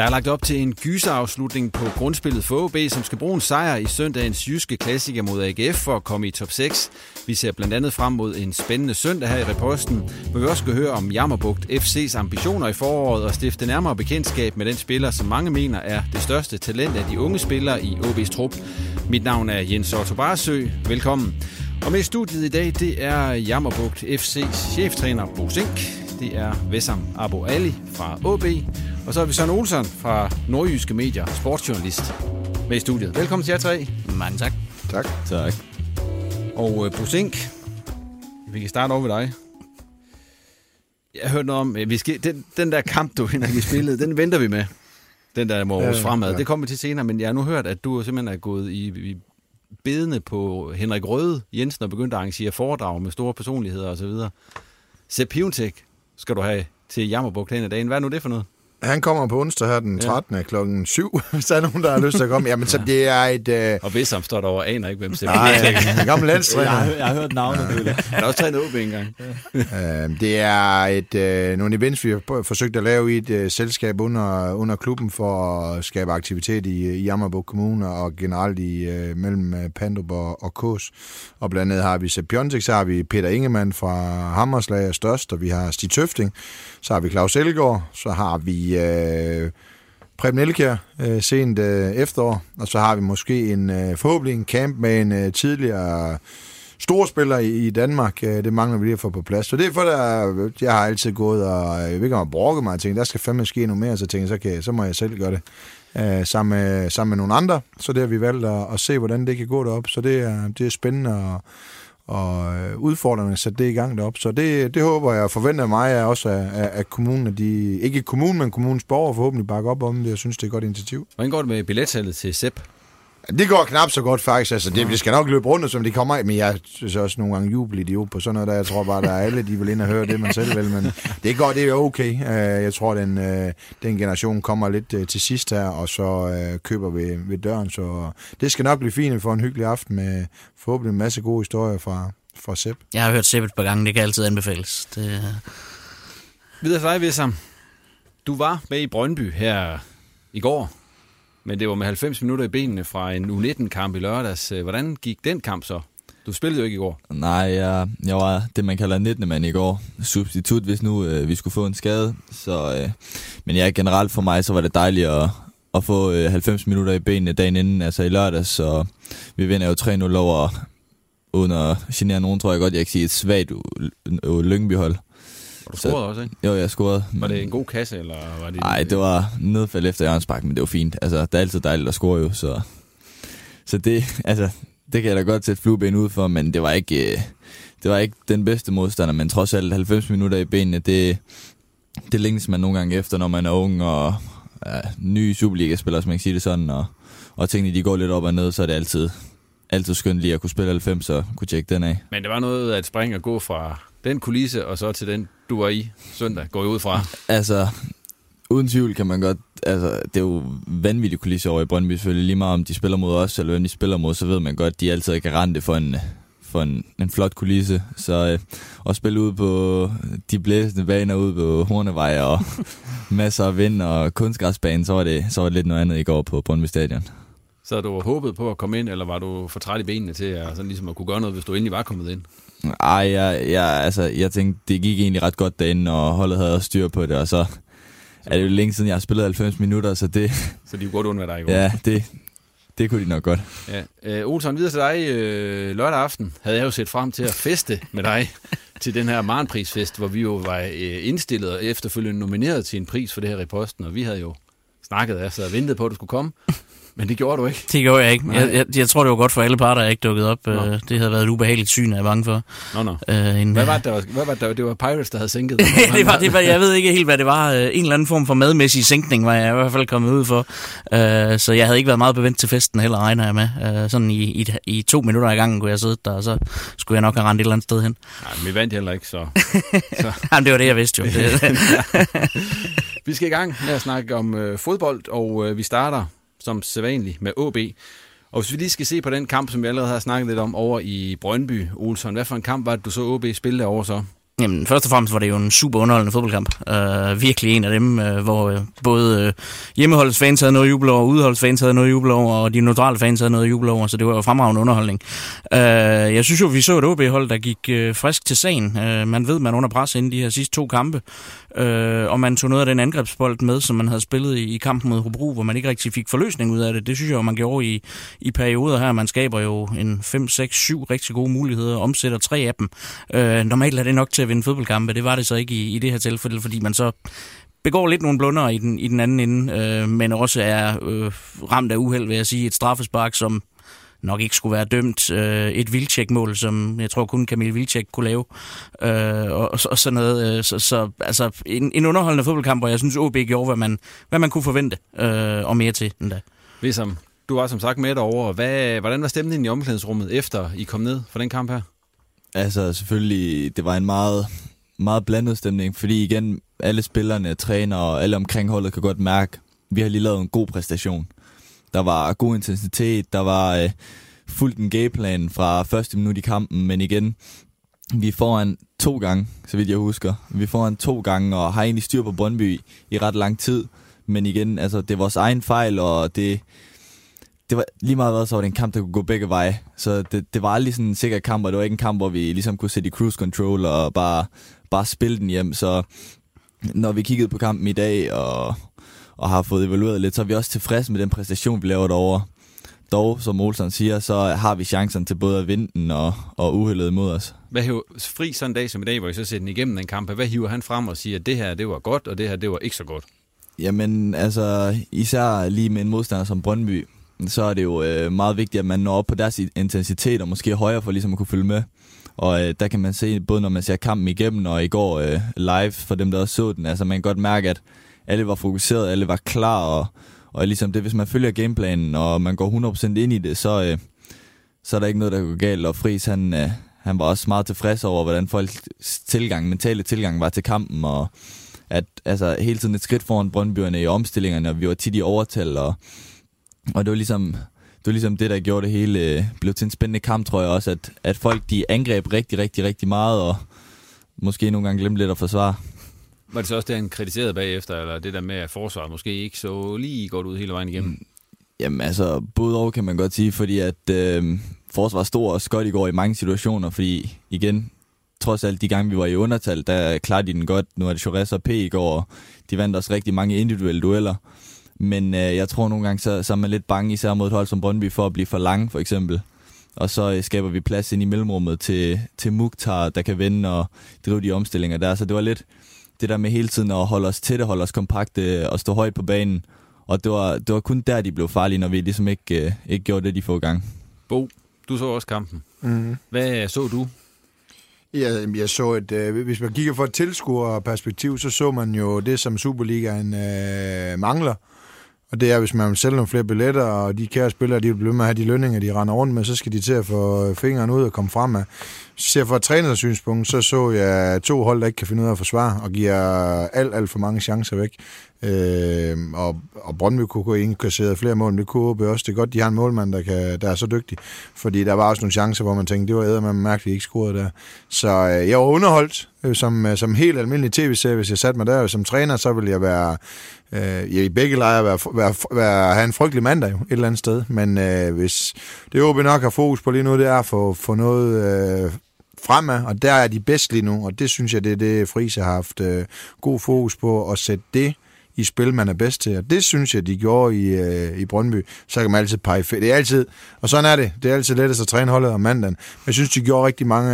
Der er lagt op til en gyserafslutning på grundspillet for OB, som skal bruge en sejr i søndagens jyske klassiker mod AGF for at komme i top 6. Vi ser blandt andet frem mod en spændende søndag her i reposten, hvor vi også skal høre om Jammerbugt FC's ambitioner i foråret og stifte nærmere bekendtskab med den spiller, som mange mener er det største talent af de unge spillere i OB's trup. Mit navn er Jens Otto Barsø. Velkommen. Og med i studiet i dag, det er Jammerbugt FC's cheftræner Bo Sink. Det er Vessam Abo Ali fra OB. Og så har vi Søren Olsen fra Nordjyske Medier, sportsjournalist, med i studiet. Velkommen til jer tre. Mange tak. Tak. Tak. Og uh, Bo Sink, vi kan starte over ved dig. Jeg har hørt noget om, vi skal, den, den der kamp, du Henrik, vi spillede, den venter vi med. Den der må ja, fremad. Ja. Det kommer vi til senere, men jeg har nu hørt, at du simpelthen er gået i, i bedene på Henrik Røde Jensen og begyndt at arrangere foredrag med store personligheder osv. Sepp Piontek skal du have til Jammerbugt i dagen. Hvad er nu det for noget? Han kommer på onsdag her den 13. Ja. klokken 7, hvis der er nogen, der har lyst til at komme. Jamen, så det er et... Øh... Og hvis han står derovre, aner ikke, hvem Sepp Nej, en gammel landstræner. Jeg, har, jeg har hørt navnet. Han har også trænet OB engang. øh, det er et, øh, nogle events, vi har forsøgt at lave i et øh, selskab under, under klubben for at skabe aktivitet i, i Jammerbugt Kommune og generelt i øh, mellem øh, Pandrup og, og Kås. Og blandt andet har vi Sepp Piontek, så har vi Peter Ingemann fra Hammerslag Størst, og vi har Stig Tøfting, så har vi Claus Elgaard, så har vi øh, Preben Elkjær øh, sent øh, efterår, og så har vi måske en øh, forhåbentlig en camp med en øh, tidligere storspiller i, i Danmark. Øh, det mangler vi lige at få på plads. Så det er for, der, jeg har altid gået og øh, jeg ved ikke, om jeg mig og tænkt, der skal fandme ske noget mere, så tænkte så, kan, så må jeg selv gøre det. Øh, sammen, med, sammen med nogle andre, så det har vi valgt at, at se, hvordan det kan gå derop. Så det er, det er spændende at og øh, udfordrende sætte det i gang derop. Så det, det håber jeg og forventer mig er også, at, at kommunen, at de, ikke kommunen, men kommunens borgere forhåbentlig bakker op om det. Jeg synes, det er et godt initiativ. Hvordan går det med billetsalget til SEP? Det går knap så godt faktisk. Altså, det, vi skal nok løbe rundt, som de kommer af. Men jeg synes også nogle gange jubelidiot på sådan noget der. Jeg tror bare, der er alle, de vil ind og høre det, man selv vil. Men det går, det er okay. Øh, jeg tror, den, øh, den generation kommer lidt øh, til sidst her, og så køber vi ved døren. Så det skal nok blive fint. Får en hyggelig aften med forhåbentlig en masse gode historier fra, fra Sepp. Jeg har hørt Sepp et par gange. Det kan altid anbefales. Det... Videre til dig, Vissam. Du var med i Brøndby her i går men det var med 90 minutter i benene fra en U19-kamp i lørdags. Øh, hvordan gik den kamp så? Du spillede jo ikke i går. Nej, jeg, jeg var det, man kalder 19. mand i går. Substitut, hvis nu øh, vi skulle få en skade. Så, øh, men ja, generelt for mig, så var det dejligt at, at få øh, 90 minutter i benene dagen inden, altså i lørdags. Så vi vinder jo 3-0 over, uden at genere nogen, tror jeg godt, jeg kan sige, et svagt Lyngby-hold. Og du scorede også, ikke? Jo, jeg scorede. Var det en god kasse, eller var det... Nej, det var nedfald efter Jørgens men det var fint. Altså, det er altid dejligt at score jo, så... Så det, altså, det kan jeg da godt sætte flueben ud for, men det var ikke... Øh, det var ikke den bedste modstander, men trods alt 90 minutter i benene, det, det længes man nogle gange efter, når man er ung og ja, ny Superliga-spiller, som man kan sige det sådan, og, og tingene de går lidt op og ned, så er det altid, altid skønt lige at kunne spille 90 og kunne tjekke den af. Men det var noget at springe og gå fra den kulisse, og så til den, du var i søndag, går jeg ud fra. Altså, uden tvivl kan man godt... Altså, det er jo vanvittige kulisser over i Brøndby, selvfølgelig lige meget om de spiller mod os, eller hvem de spiller mod, så ved man godt, at de altid er garante for en, for en, en flot kulisse. Så øh, at spille ud på de blæsende baner ude på Hornevej og masser af vind og kunstgræsbane, så var, det, så var det lidt noget andet i går på Brøndby Stadion. Så du håbet på at komme ind, eller var du for træt i benene til at, sådan ligesom at kunne gøre noget, hvis du endelig var kommet ind? Ej, jeg, jeg, altså, jeg tænkte, det gik egentlig ret godt derinde, og holdet havde også styr på det, og så er det jo længe siden, jeg har spillet 90 minutter, så det... Så de kunne godt undvære dig i går. Ja, det, det kunne de nok godt. Ja. Øh, Olsen, videre til dig. Øh, lørdag aften havde jeg jo set frem til at feste med dig til den her Marnprisfest, hvor vi jo var øh, indstillet og efterfølgende nomineret til en pris for det her i posten, og vi havde jo snakket altså og ventet på, at du skulle komme. Men det gjorde du ikke. Det gjorde jeg ikke. Jeg, jeg, jeg tror, det var godt for alle parter, jeg ikke dukkede op. Nå. Det havde været et ubehageligt syn, jeg er bange for. Nå, nå. Øh, en, hvad var det, der var, hvad var det, det var Pirates, der havde sænket det? det, var, det var, jeg ved ikke helt, hvad det var. En eller anden form for madmæssig sænkning var jeg i hvert fald kommet ud for. Uh, så jeg havde ikke været meget bevendt til festen heller, regner jeg med. Uh, sådan i, i, i to minutter i gangen kunne jeg sidde der, og så skulle jeg nok have rendt et eller andet sted hen. Nej, men vi vandt heller ikke, så... så. Jamen, det var det, jeg vidste jo. vi skal i gang med at snakke om øh, fodbold, og øh, vi starter som sædvanligt med AB. Og hvis vi lige skal se på den kamp, som vi allerede har snakket lidt om over i Brøndby, Olsen, hvad for en kamp var det, du så AB spille over så? Jamen, først og fremmest var det jo en super underholdende fodboldkamp. Uh, virkelig en af dem, uh, hvor uh, både uh, hjemmeholdets fans havde noget at juble over, udeholdets fans havde noget at juble over, og de neutrale fans havde noget at juble over, så det var jo fremragende underholdning. Uh, jeg synes jo, vi så et OB-hold, der gik uh, frisk til sagen. Uh, man ved, man under pres inden de her sidste to kampe, Øh, og man tog noget af den angrebsbold med, som man havde spillet i, i kampen mod Hobro, hvor man ikke rigtig fik forløsning ud af det. Det synes jeg jo, man gjorde i, i perioder her. Man skaber jo en 5, 6, 7 rigtig gode muligheder, og omsætter tre af dem. Øh, normalt er det nok til at vinde fodboldkampe. Det var det så ikke i, i det her tilfælde, fordi man så begår lidt nogle blunder i den, i den anden ende, øh, men også er øh, ramt af uheld, vil jeg sige. Et straffespark, som nok ikke skulle være dømt. Øh, et vildtjekmål, som jeg tror kun Kamil Vildtjek kunne lave. Øh, og, og sådan noget. Øh, så, så altså en, en underholdende fodboldkamp, hvor jeg synes, OB gjorde, hvad man, hvad man kunne forvente, øh, og mere til endda. Ligesom du var som sagt med derovre. Hvad, hvordan var stemningen i omklædningsrummet, efter I kom ned for den kamp her? Altså selvfølgelig, det var en meget, meget blandet stemning, fordi igen, alle spillerne, træner og alle omkring holdet kan godt mærke, at vi har lige lavet en god præstation. Der var god intensitet, der var øh, fuldt en gameplan fra første minut i kampen, men igen, vi er foran to gange, så vidt jeg husker. Vi får foran to gange og har egentlig styr på Brøndby i ret lang tid. Men igen, altså, det er vores egen fejl, og det, det var lige meget hvad, så var det en kamp, der kunne gå begge veje. Så det, det var aldrig sådan en sikker kamp, og det var ikke en kamp, hvor vi ligesom kunne sætte i cruise control og bare, bare spille den hjem. Så når vi kiggede på kampen i dag og, og har fået evalueret lidt, så er vi også tilfredse med den præstation, vi laver derovre. Dog, som Olsen siger, så har vi chancen til både at vinde den og, og uheldet imod os. Hvad hiver, fri sådan en dag som i dag, hvor I så sætter den igennem den kamp, hvad hiver han frem og siger, at det her det var godt, og det her det var ikke så godt? Jamen, altså, især lige med en modstander som Brøndby, så er det jo øh, meget vigtigt, at man når op på deres intensitet, og måske højere for ligesom at kunne følge med. Og øh, der kan man se, både når man ser kampen igennem, og i går øh, live, for dem der også så den, altså man kan godt mærke, at alle var fokuseret, alle var klar, og, og ligesom det, hvis man følger gameplanen, og man går 100% ind i det, så, øh, så er der ikke noget, der kan gå galt. Og Friis, han, øh, han var også meget tilfreds over, hvordan folks tilgang, mentale tilgang var til kampen, og at altså, hele tiden et skridt foran Brøndbyerne i omstillingerne, og vi var tit i overtal, og og det var ligesom, det var ligesom det, der gjorde det hele, øh, blev til en spændende kamp, tror jeg også, at, at folk de angreb rigtig, rigtig, rigtig meget, og måske nogle gange glemte lidt at forsvare. Var det så også det, han kritiserede bagefter, eller det der med, at forsvaret måske ikke så lige godt ud hele vejen igennem? Mm, jamen altså, både over kan man godt sige, fordi at øh, forsvaret stod også godt i går i mange situationer, fordi igen, trods alt de gange, vi var i undertal, der klarede de den godt. Nu er det Chores og P i går, og de vandt også rigtig mange individuelle dueller. Men øh, jeg tror nogle gange, så, så er man lidt bange, især mod et hold som Brøndby, for at blive for lang, for eksempel. Og så øh, skaber vi plads ind i mellemrummet til, til Mukhtar, der kan vende og drive de omstillinger der. Så det var lidt det der med hele tiden at holde os tætte, holde os kompakte og stå højt på banen. Og det var, det var kun der, de blev farlige, når vi ligesom ikke, øh, ikke gjorde det, de få gang. Bo, du så også kampen. Mm. Hvad så du? Ja, jeg så et, øh, hvis man kigger fra et tilskuerperspektiv, så så man jo det, som Superligaen øh, mangler. Og det er, hvis man vil sælge nogle flere billetter, og de kære spillere, de vil blive med at have de lønninger, de render rundt med, så skal de til at få fingeren ud og komme frem af. Hvis jeg ser fra et synspunkt, så så jeg to hold, der ikke kan finde ud af at forsvare, og giver alt, alt for mange chancer væk. Øh, og, og Brøndby kunne gå ind kasseret flere mål, men det kunne OB også. Det er godt, de har en målmand, der, kan, der er så dygtig. Fordi der var også nogle chancer, hvor man tænkte, det var æder, man mærkeligt ikke scorede der. Så øh, jeg var underholdt øh, som, øh, som helt almindelig tv-serie. Hvis jeg satte mig der som træner, så ville jeg være øh, i begge lejre være, være, være, have en frygtelig mandag jo, et eller andet sted. Men øh, hvis det OB nok har fokus på lige nu, det er at få, få noget øh, fremad, og der er de bedst lige nu, og det synes jeg, det er det, Friis har haft øh, god fokus på, at sætte det i spil, man er bedst til. Og det synes jeg, de gjorde i, øh, i Brøndby. Så kan man altid pege Det er altid, og sådan er det. Det er altid lettest at træne holdet om mandagen. Men jeg synes, de gjorde rigtig mange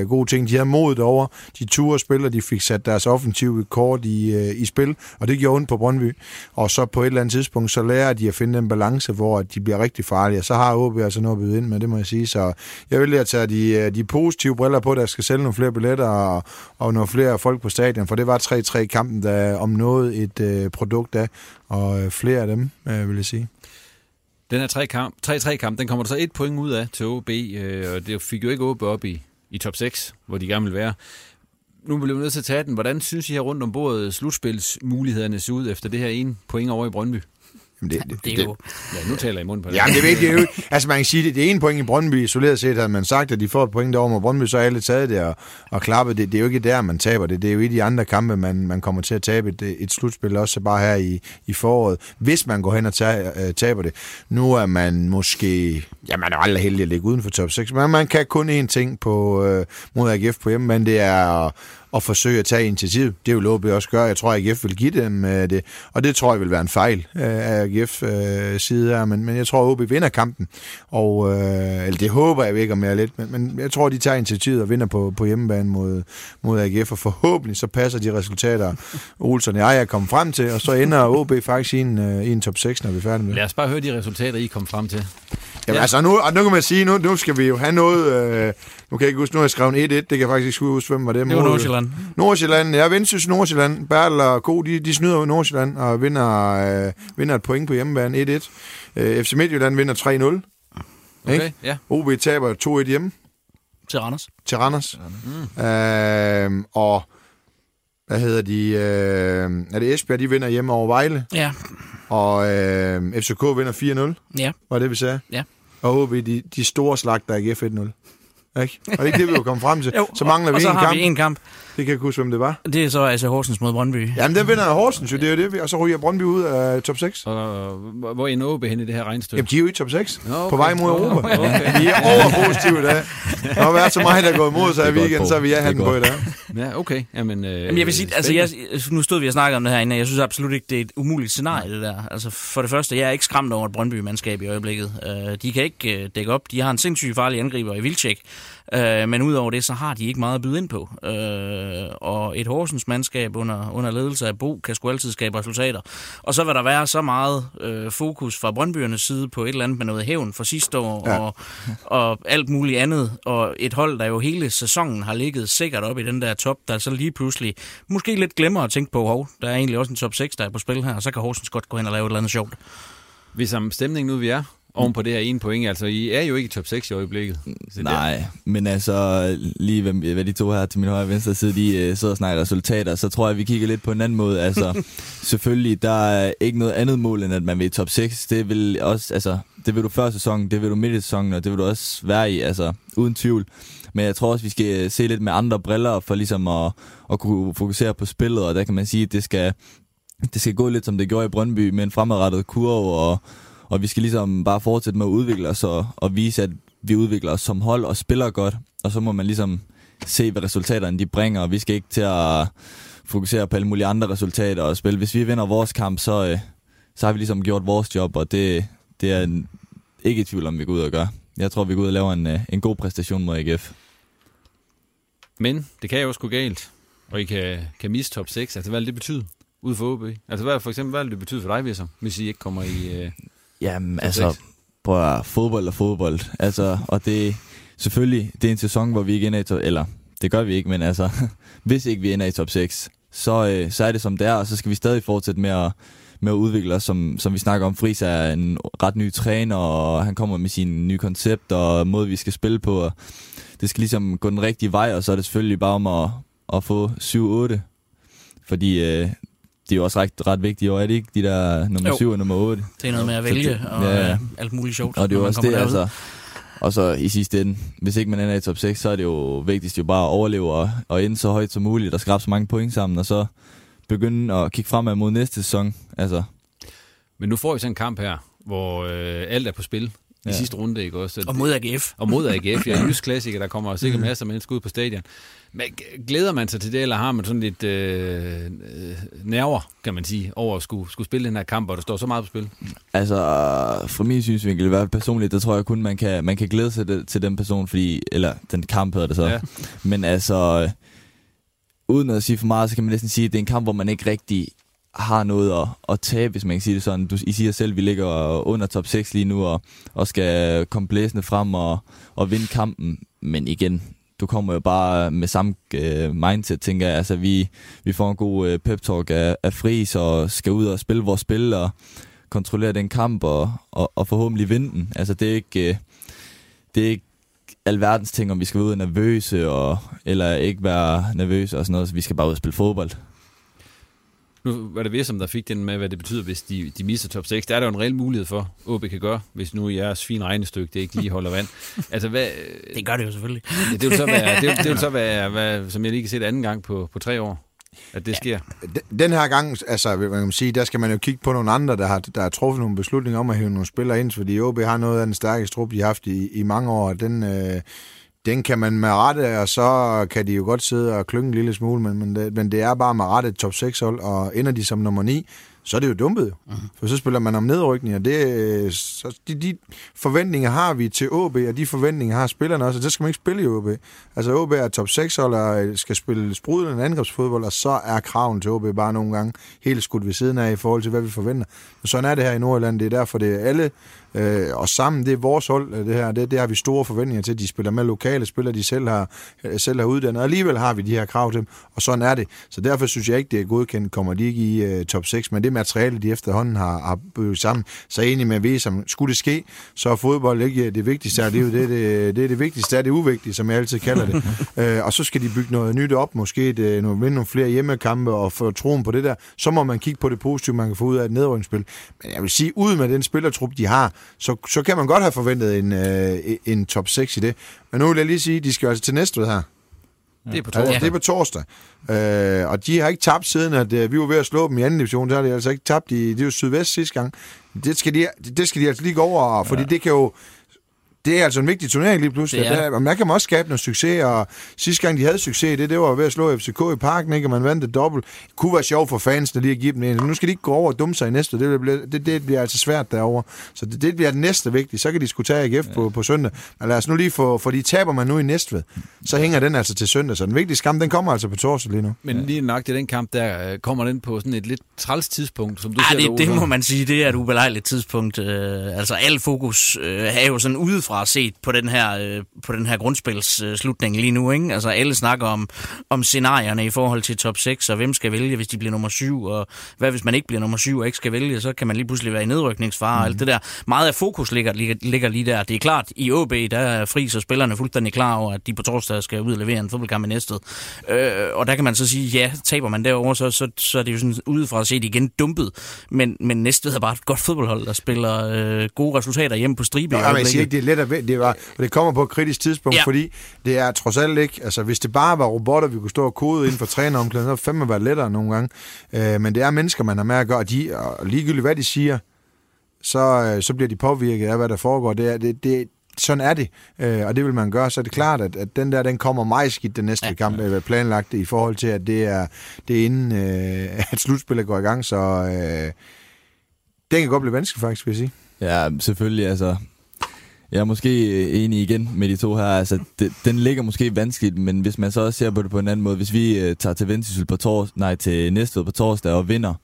øh, gode ting. De havde modet over. De turde spille, og de fik sat deres offensive kort i, øh, i spil. Og det gjorde ondt på Brøndby. Og så på et eller andet tidspunkt, så lærer de at finde den balance, hvor de bliver rigtig farlige. Og så har OB altså noget at byde ind med, det må jeg sige. Så jeg vil at tage de, øh, de positive briller på, der skal sælge nogle flere billetter og, og nogle flere folk på stadion. For det var 3-3 kampen, der om noget et øh, øh, produkt af, og øh, flere af dem, øh, vil jeg sige. Den her 3-3 kamp, den kommer der så et point ud af til OB, øh, og det fik jo ikke OB op i, i top 6, hvor de gerne vil være. Nu bliver vi nødt til at tage den. Hvordan synes I her rundt om bordet slutspilsmulighederne ser ud efter det her ene point over i Brøndby? Jamen det, det, det, er jo... Ja, nu taler jeg i munden på det. Jamen det er vigtigt. Altså man kan sige, det, det ene point i Brøndby, isoleret set, havde man sagt, at de får et point derovre mod Brøndby, så alle taget det og, og klappet. Det, det er jo ikke der, man taber det. Det er jo i de andre kampe, man, man kommer til at tabe et, et slutspil, også bare her i, i foråret, hvis man går hen og tager, øh, taber det. Nu er man måske, ja man er aldrig heldig at ligge uden for top 6, men man kan kun én ting på, øh, mod AGF på hjemme, men det er at forsøge at tage initiativ. Det vil OB også gøre. Jeg tror, at AGF vil give dem øh, det, og det tror jeg vil være en fejl øh, af AGF øh, side her, men, men jeg tror, at OB vinder kampen, og øh, eller det håber jeg ikke mere lidt, men, men jeg tror, de tager initiativet og vinder på, på hjemmebane mod, mod AGF, og forhåbentlig så passer de resultater, Olsen og jeg er kommet frem til, og så ender OB faktisk i en, i en top 6, når vi er færdige med Lad os bare høre de resultater, I kom frem til. Jamen ja. altså, nu, og nu kan man sige, nu, nu skal vi jo have noget... Øh, nu kan jeg ikke huske, nu har jeg skrevet 1-1, det kan jeg faktisk ikke huske, hvem var det. Det var Nordsjælland. Nordsjælland, ja, Vendsyssel Nordsjælland. Bertel og Go, de, de snyder Nordsjælland og vinder, øh, vinder et point på hjemmebane 1-1. Øh, FC Midtjylland vinder 3-0. Okay, ja. OB taber 2-1 hjemme. Til Randers. Til Randers. Mm. Øh, og hvad hedder de? Øh, er det Esbjerg, de vinder hjemme over Vejle? Ja. Og øh, FCK vinder 4-0. Ja. Var det, vi sagde? Ja. Og OB, de, de store slagter AGF 1-0. Ikke? Og det er ikke det, vi jo kommet frem til. Jo, så mangler og, vi og så en har kamp. vi en kamp. Det kan jeg huske, hvem det var. Det er så altså Horsens mod Brøndby. Jamen, den vinder Horsens jo, det er jo det. Og så ryger Brøndby ud af top 6. Og hvor- hvor er OB henne i det her regnstykke? Jamen, de er jo i top 6. Nå, okay. På vej mod Europa. Okay. Okay. Vi er overpositive i dag. Der har været så meget, der er gået imod sig i weekenden, så er vi er hatten på i dag. Ja, okay. Jamen, øh, Jamen, jeg vil sige, altså, jeg, nu stod vi og snakkede om det her inden, jeg synes absolut ikke, det er et umuligt scenarie, det der. Altså, for det første, jeg er ikke skræmt over et Brøndby-mandskab i øjeblikket. Uh, de kan ikke uh, dække op. De har en sindssygt farlig angriber i Vildtjek. Uh, men udover det, så har de ikke meget at byde ind på. Uh, og et Horsens mandskab under, under ledelse af Bo kan sgu altid skabe resultater. Og så vil der være så meget uh, fokus fra Brøndbyernes side på et eller andet med noget hævn for sidste år, Ja. ja. og, og alt muligt andet. Og et hold, der jo hele sæsonen har ligget sikkert op i den der top, der så lige pludselig måske lidt glemmer at tænke på, hov, der er egentlig også en top 6, der er på spil her, og så kan Horsens godt gå hen og lave et eller andet sjovt. Hvis om stemningen nu vi er, oven på det her ene point, altså I er jo ikke i top 6 i øjeblikket. Så Nej, men altså lige hvad, hvad de to her til min højre og venstre side, de øh, sidder og snakker resultater, så tror jeg, vi kigger lidt på en anden måde. Altså, selvfølgelig, der er ikke noget andet mål, end at man vil i top 6. Det vil også, altså, det vil du før sæsonen, det vil du midt i sæsonen, og det vil du også være i, altså, uden tvivl. Men jeg tror også, vi skal se lidt med andre briller, for ligesom at, at kunne fokusere på spillet, og der kan man sige, at det skal, det skal gå lidt, som det gjorde i Brøndby, med en fremadrettet kurve, og, og vi skal ligesom bare fortsætte med at udvikle os, og, og vise, at vi udvikler os som hold og spiller godt, og så må man ligesom se, hvad resultaterne de bringer, og vi skal ikke til at fokusere på alle mulige andre resultater og spille. Hvis vi vinder vores kamp, så, øh, så har vi ligesom gjort vores job, og det, det er en, ikke i tvivl om, vi går ud og gør. Jeg tror, vi går ud og laver en, øh, en god præstation mod AGF. Men det kan jo også gå galt, og I kan, kan miste top 6. Altså, hvad vil det betyde ud for OB? Altså, hvad, for eksempel, hvad vil det betyde for dig, Visser, hvis I ikke kommer i... Øh, Jamen, altså, prøv at, fodbold er fodbold. Altså, og det selvfølgelig, det er en sæson, hvor vi ikke ender i top, eller det gør vi ikke, men altså, hvis ikke vi ender i top 6, så, øh, så er det som det er, og så skal vi stadig fortsætte med at, med at udvikle os, som, som vi snakker om. Friis er en ret ny træner, og han kommer med sine nye koncepter og måde, vi skal spille på. Og det skal ligesom gå den rigtige vej, og så er det selvfølgelig bare om at, at få 7-8. Fordi øh, det er jo også ret, ret vigtigt, og er det ikke de der nummer Jo. 7 og nummer 8? Det er noget med at vælge og Ja. ja. alt muligt sjovt. Og det er jo også det, derud. altså. Og så i sidste ende, hvis ikke man ender i top 6, så er det jo vigtigst jo bare at overleve og, og ende så højt som muligt og skrabe så mange point sammen, og så begynde at kigge fremad mod næste sæson. Altså, Men nu får vi sådan en kamp her, hvor øh, alt er på spil i Ja. sidste runde, ikke også? Så Og mod AGF. Og mod AGF, ja, jysk klassiker, der kommer sikkert masser af mennesker ud på stadion. Men glæder man sig til det, eller har man sådan lidt øh, øh, nerver, kan man sige, over at skulle, skulle spille den her kamp, hvor der står så meget på spil? altså fra min synsvinkel, i hvert fald personligt, der tror jeg kun, man kan, man kan glæde sig til, til den person, fordi, eller den kamp hedder det så. Ja. Men altså, uden at sige for meget, så kan man næsten sige, at det er en kamp, hvor man ikke rigtig har noget at, at tabe, hvis man kan sige det sådan. Du, I siger selv, at vi ligger under top 6 lige nu, og, og skal komme blæsende frem og, og vinde kampen. Men igen, du kommer jo bare med samme øh, mindset, tænker jeg. Altså, vi, vi får en god øh, pep-talk af, af Friis, og skal ud og spille vores spil, og kontrollere den kamp, og, og, og forhåbentlig vinde den. Altså, det er ikke... Øh, det er ikke alverdens ting, om vi skal være ude nervøse, og, eller ikke være nervøse og sådan noget. Så vi skal bare ud og spille fodbold. Nu var det ved, som der fik den med, hvad det betyder, hvis de, de misser top 6. Der er der jo en reel mulighed for, OB kan gøre, hvis nu jeres fine regnestykke, det ikke lige holder vand. Altså, hvad, Det gør det jo selvfølgelig. ja, det vil så være, det vil, det vil så være hvad, som jeg lige kan se det anden gang på, på tre år, at det sker. Den- Den her gang, altså, hvad kan man sige, der skal man jo kigge på nogle andre, der har, der har truffet nogle beslutninger om at hæve nogle spillere ind, fordi OB har noget af den stærkeste trup, de har haft i, i mange år, og den, øh, den kan man med rette, og så kan de jo godt sidde og klynge en lille smule, men, men, det, men det er bare med rette et top 6 hold, og ender de som nummer 9, så er det jo dumpet. jo. For så spiller man om nedrykning, og det, så de, de forventninger har vi til OB, og de forventninger har spillerne også, og det skal man ikke spille i OB. Altså OB er top 6 hold, og skal spille sprudlende angrebsfodbold, og så er kraven til OB bare nogle gange helt skudt ved siden af i forhold til, hvad vi forventer. Men sådan er det her i Nordjylland, det er derfor, det er alle øh, og sammen, det er vores hold, øh, det her, det, det har vi store forventninger til, de spiller med lokale spillere, de selv har, øh, selv har uddannet, og alligevel har vi de her krav til dem, og sådan er det. Så derfor synes jeg ikke, det er godkendt, kommer de ikke i øh, top 6, men det materiale, de efterhånden har, har bygget sammen, så enig med at som skulle det ske, så er fodbold ikke det vigtigste. Af livet, det er det, det, er det vigtigste af det uvigtige, som jeg altid kalder det. øh, og så skal de bygge noget nyt op, måske et, øh, nogle, vinde nogle flere hjemmekampe og få troen på det der, så må man kigge på det positive, man kan få ud af et nedrykningsspil. Men jeg vil sige, ud med den spillertrup, de har, så, så kan man godt have forventet en, øh, en top 6 i det. Men nu vil jeg lige sige, de skal altså til næste her. Det er på Ja, torsdag. det er på torsdag. Øh, og de har ikke tabt siden, at øh, vi var ved at slå dem i anden division. Så har de altså ikke tabt i, det er jo Sydvest sidste gang. Det skal de, det skal de altså lige gå over, fordi det kan jo, det er altså en vigtig turnering lige pludselig. Det er Det det. Og man kan også skabe noget succes, og sidste gang de havde succes i det, det var ved at slå FCK i parken, ikke? og man vandt det dobbelt. Det kunne være sjovt for fansene lige at give dem en. Nu skal de ikke gå over og dumme sig i næste. Det bliver, det, det bliver altså svært derovre. Så det, det bliver det næste vigtige. Så kan de skulle tage AGF ja. på, på søndag. Men lad os nu lige få, for de taber man nu i Næstved. Så hænger den altså til søndag. Så den vigtige kamp, den kommer altså på torsdag lige nu. Men lige nok til den kamp, der øh, kommer den på sådan et lidt træls tidspunkt, som du Ej, ser det, det må man sige, det er et ubelejligt tidspunkt. Øh, altså, al fokus øh, er jo sådan udefra set på den her, øh, på den her grundspilsslutning øh, lige nu. Ikke? Altså, alle snakker om, om scenarierne i forhold til top 6, og hvem skal vælge, hvis de bliver nummer 7, og hvad hvis man ikke bliver nummer 7 og ikke skal vælge, så kan man lige pludselig være i nedrykningsfare og alt det der. Meget af fokus ligger, ligger, ligger lige der. Det er klart, i OB, der er fri, så spillerne fuldstændig klar over, at de på torsdag skal ud og levere en fodboldkamp i næstet. Øh, og der kan man så sige, ja, taber man derovre, så, så, så er det jo sådan udefra set igen dumpet. Men, men Næstved er bare et godt fodboldhold, der spiller øh, gode resultater hjemme på stribe. Ja, jeg siger ikke, det er let at vælge. Det, var, og det kommer på et kritisk tidspunkt, Ja. fordi det er trods alt ikke... Altså, hvis det bare var robotter, vi kunne stå og kode inden for træneromklæden, så ville fandme være lettere nogle gange. Øh, men det er mennesker, man har med at gøre, og, de, og ligegyldigt hvad de siger, så, øh, så bliver de påvirket af, hvad der foregår. Det er, det, det, sådan er det, øh, og det vil man gøre. Så er det klart, at, at den der, den kommer meget skidt den næste Ja. kamp, er planlagt i forhold til, at det er, det er inden, øh, at slutspillet går i gang, så øh, den kan godt blive vanskelig faktisk, vil jeg sige. Ja, selvfølgelig, altså... Jeg er måske øh, enig igen med de to her. Altså, det, den ligger måske vanskeligt, men hvis man så også ser på det på en anden måde, hvis vi øh, tager til Vendsyssel på tors, nej, til Næstved på torsdag og vinder,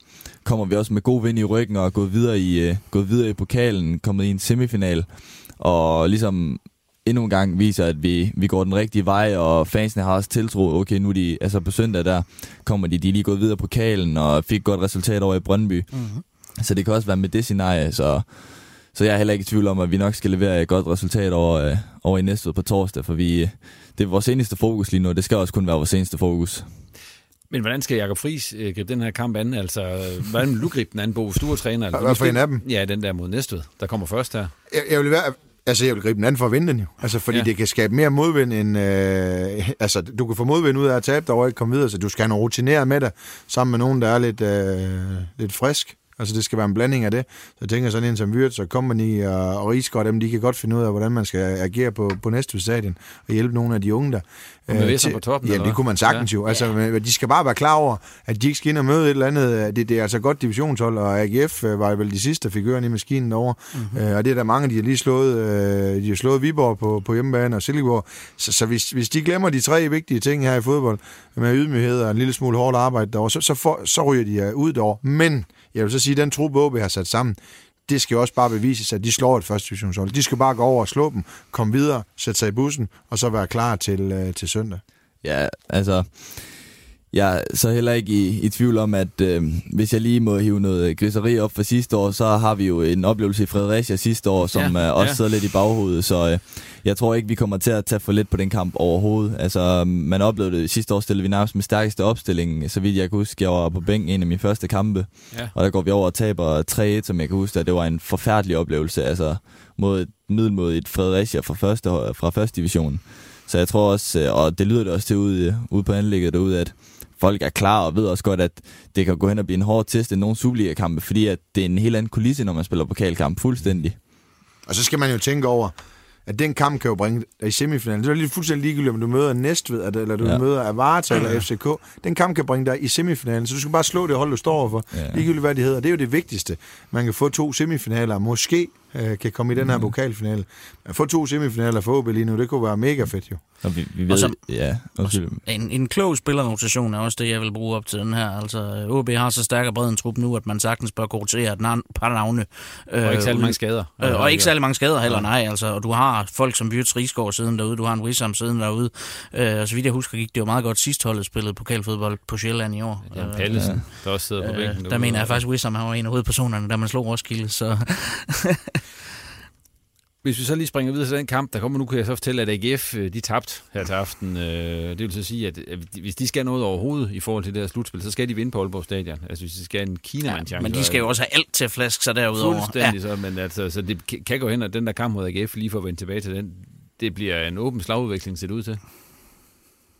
kommer vi også med god vind i ryggen og er gået videre i, øh, gået videre i pokalen, kommet i en semifinal, og ligesom endnu en gang viser, at vi, vi går den rigtige vej, og fansene har også tiltro. Okay, nu er de, altså på søndag der kommer de, de er lige gået videre i pokalen og fik godt resultat over i Brøndby. Mhm. så det kan også være med det scenarie, så, så jeg er heller ikke i tvivl om, at vi nok skal levere et godt resultat over, øh, over i næste på torsdag, for vi, det er vores eneste fokus lige nu, det skal også kun være vores eneste fokus. Men hvordan skal Jakob Friis øh, gribe den her kamp an? Altså, øh, hvordan vil du gribe den an, Bo, du er træner? Eller, Hvad for en af dem? Ja, den der mod Næstved, der kommer først her. Jeg, jeg vil være, altså jeg vil gribe den anden for at vinde den jo. Altså fordi Ja. ja. det kan skabe mere modvind end... Øh, altså du kan få modvind ud af at tabe dig og ikke komme videre, så du skal have noget rutineret med dig, sammen med nogen, der er lidt, øh, lidt frisk. Altså det skal være en blanding af det. Så jeg tænker sådan en som Wirtz og Company og, og Rigsgaard, dem, de kan godt finde ud af, hvordan man skal agere på, på næste stadion og hjælpe nogle af de unge der. Og med Øh, til- på toppen, Ja, eller det kunne man sagtens Ja. jo. Altså, men de skal bare være klar over, at de ikke skal ind og møde et eller andet. Det, det er altså godt divisionshold, og AGF øh, var vel de sidste, der fik ørerne i maskinen derovre. Mm-hmm. Øh, og det er der mange, de har lige slået, øh, de har slået Viborg på, på hjemmebane og Silkeborg. Så, så hvis, hvis de glemmer de tre vigtige ting her i fodbold, med ydmyghed og en lille smule hårdt arbejde derovre, så, så, får, så ryger de øh, ud derovre. Men jeg vil så sige, at den trup, OB har sat sammen, det skal jo også bare bevises, at de slår et første divisionshold. De skal bare gå over og slå dem, komme videre, sætte sig i bussen, og så være klar til, øh, til søndag. Ja, altså, jeg er så heller ikke i, i tvivl om, at øh, hvis jeg lige må hive noget griseri op for sidste år, så har vi jo en oplevelse i Fredericia sidste år, som Ja, øh, også ja. sidder lidt i baghovedet, så øh, jeg tror ikke, vi kommer til at tage for lidt på den kamp overhovedet. Altså, man oplevede det sidste år, stillede vi nærmest med stærkeste opstilling, så vidt jeg kan huske, jeg var på bænken en af mine første kampe, Ja. og der går vi over og taber 3-1, som jeg kan huske, at det var en forfærdelig oplevelse, altså mod et middelmodigt Fredericia fra første, fra første division. Så jeg tror også, øh, og det lyder det også til ude, ude på anlægget derude, at folk er klar og ved også godt, at det kan gå hen og blive en hård test end nogle Superliga-kampe, fordi at det er en helt anden kulisse, når man spiller pokalkamp fuldstændig. Og så skal man jo tænke over, at den kamp kan jo bringe dig i semifinalen. Det er lidt fuldstændig ligegyldigt, om du møder Næstved, eller du Ja. møder Avarta eller FCK. Den kamp kan bringe dig i semifinalen, så du skal bare slå det hold, du står overfor. Ja. Ligegyldigt, hvad det hedder. Det er jo det vigtigste. Man kan få to semifinaler, måske øh, kan komme i den her Mm. pokalfinale. At få to semifinaler for OB lige nu, det kunne være mega fedt jo. Og vi, vi Og ved, så- ja, undskyld. En, en klog spillerrotation er også det, jeg vil bruge op til den her. Altså, OB har så stærk og bred en trup nu, at man sagtens bør rotere et par navne. Og ikke særlig mange skader. Øh, og ikke særlig mange skader heller, nej. Altså, og du har folk som Bjørts Rigsgaard siden derude, du har en Wissam siden derude. Øh, og så vidt jeg husker, gik det jo meget godt sidst holdet spillet pokalfodbold på Sjælland i år. Ja, Pallesen, der også sidder på bænken. Øh, der mener jeg faktisk, Wissam han var en af hovedpersonerne, da man slog Roskilde. Så Hvis vi så lige springer videre til den kamp, der kommer nu, kan jeg så fortælle, at AGF øh, de tabte her til aften. Øh, Det vil så sige, at hvis de skal noget overhovedet i forhold til det her slutspil, så skal de vinde på Aalborg Stadion. Altså hvis de skal have en kina chance men de skal jo også have alt til at flaske sig derudover. Fuldstændig så, men altså, så det kan- gå hen, at den der kamp mod AGF, lige for at vende tilbage til den, det bliver en åben slagudveksling, ser det ud til.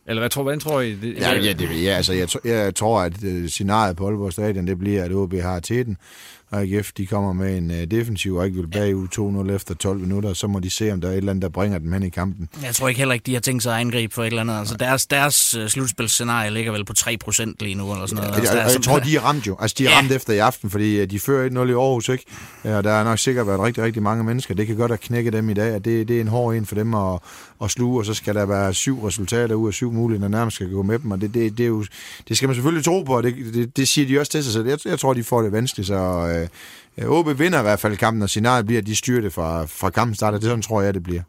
Eller hvad tror, hvordan tror I? Det, Ja, ja, det, ja altså, jeg, jeg tror, at øh, scenariet på Aalborg Stadion, det bliver, at OB har teten, og AGF, de kommer med en øh, defensiv, og ikke vil bagud 2-0 efter 12 minutter, så må de se, om der er et eller andet, der bringer dem hen i kampen. Jeg tror ikke heller ikke, de har tænkt sig at angribe for et eller andet. Altså deres, deres uh, slutspilscenarie ligger vel på 3% lige nu, eller sådan noget. Ja, altså, og, og jeg så- tror, de er ramt jo. Altså, de er Ja. ramt efter i aften, fordi øh, de fører 1-0 i Aarhus, ikke? Ja, og der er nok sikkert været rigtig, rigtig mange mennesker. Det kan godt have knækket dem i dag, og det, det er en hård en for dem at, at sluge, og så skal der være syv resultater ud af syv mulige, der nærmest skal gå med dem, og det, det, det, er jo, det skal man selvfølgelig tro på, og det, det, det siger de også til sig selv. Jeg, jeg tror, de får det vanskeligt, så øh, OB vinder i hvert fald kampen, og scenariet bliver, at de styrer det fra, fra kampen starter. Det sådan tror jeg, det bliver.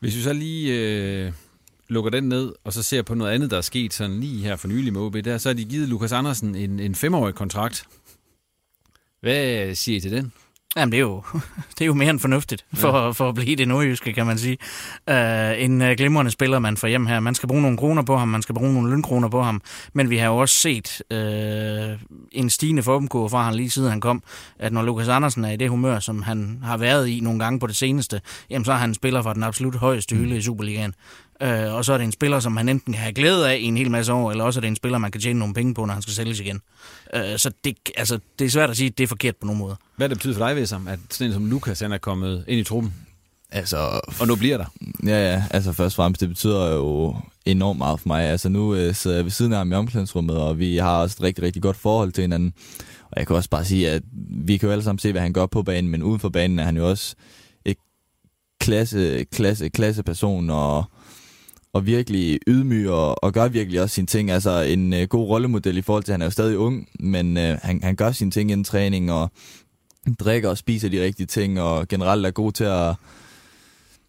Hvis vi så lige øh, lukker den ned, og så ser på noget andet, der er sket sådan lige her for nylig med OB, der, så har de givet Lukas Andersen en, en femårig kontrakt. Hvad siger I til den? Jamen, det er jo, det er jo mere end fornuftigt for, ja. for at blive det nordjyske, kan man sige. Uh, en uh, glimrende spiller, man får hjem her. Man skal bruge nogle kroner på ham, man skal bruge nogle lønkroner på ham, men vi har jo også set uh, en stigende formkurve fra han lige siden han kom, at når Lukas Andersen er i det humør, som han har været i nogle gange på det seneste, jamen så er han en spiller fra den absolut højeste hylde i Superligaen. Uh, og så er det en spiller, som han enten kan have glæde af i en hel masse år, eller også er det en spiller, man kan tjene nogle penge på, når han skal sælges igen. Uh, så det, altså, det er svært at sige, at det er forkert på nogen måde. Hvad det betyder for dig, Vissam, at sådan en som Lukas han er kommet ind i truppen, Altså, og nu bliver der? Ja, ja, altså først og fremmest, det betyder jo enormt meget for mig. Altså nu øh, sidder jeg ved siden af ham i omklædningsrummet, og vi har også et rigtig, rigtig godt forhold til hinanden. Og jeg kan også bare sige, at vi kan jo alle sammen se, hvad han gør på banen, men uden for banen er han jo også et klasse, klasse, klasse person, og, og virkelig ydmyg, og, og gør virkelig også sine ting. Altså en øh, god rollemodel i forhold til, at han er jo stadig ung, men øh, han, han gør sine ting inden træning, og drikker og spiser de rigtige ting, og generelt er god til at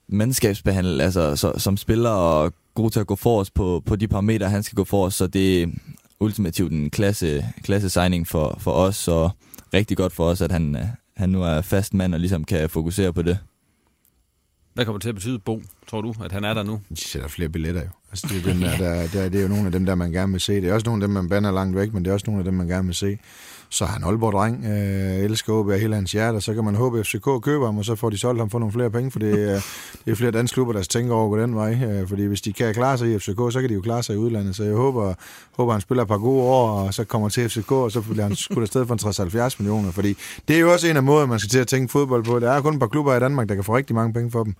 mandskabsbehandle, altså så, som spiller og god til at gå forrest på, på de parametre, han skal gå forrest, så det ultimativt en klasse, klasse signing for, for os, og rigtig godt for os, at han, øh, han nu er fast mand og ligesom kan fokusere på det. Hvad kommer det til at betyde, Bo, tror du, at han er der nu? De sætter flere billetter jo. Altså, det, er dem der, der, der, det er jo nogle af dem, der man gerne vil se. Det er også nogle af dem, man bander langt væk, men det er også nogle af dem, man gerne vil se. Så er han Aalborg-dreng, øh, elsker OB af hele hans hjerte, og så kan man håbe, at FCK køber ham, og så får de solgt ham for nogle flere penge, for det, øh, det er flere danske klubber, der tænker over på den vej. Øh, fordi hvis de kan klare sig i FCK, så kan de jo klare sig i udlandet. Så jeg håber, håber han spiller et par gode år, og så kommer til FCK, og så bliver han skudt afsted for 60-70 millioner. Fordi det er jo også en af måderne, man skal til at tænke fodbold på. Der er kun et par klubber i Danmark, der kan få rigtig mange penge for dem.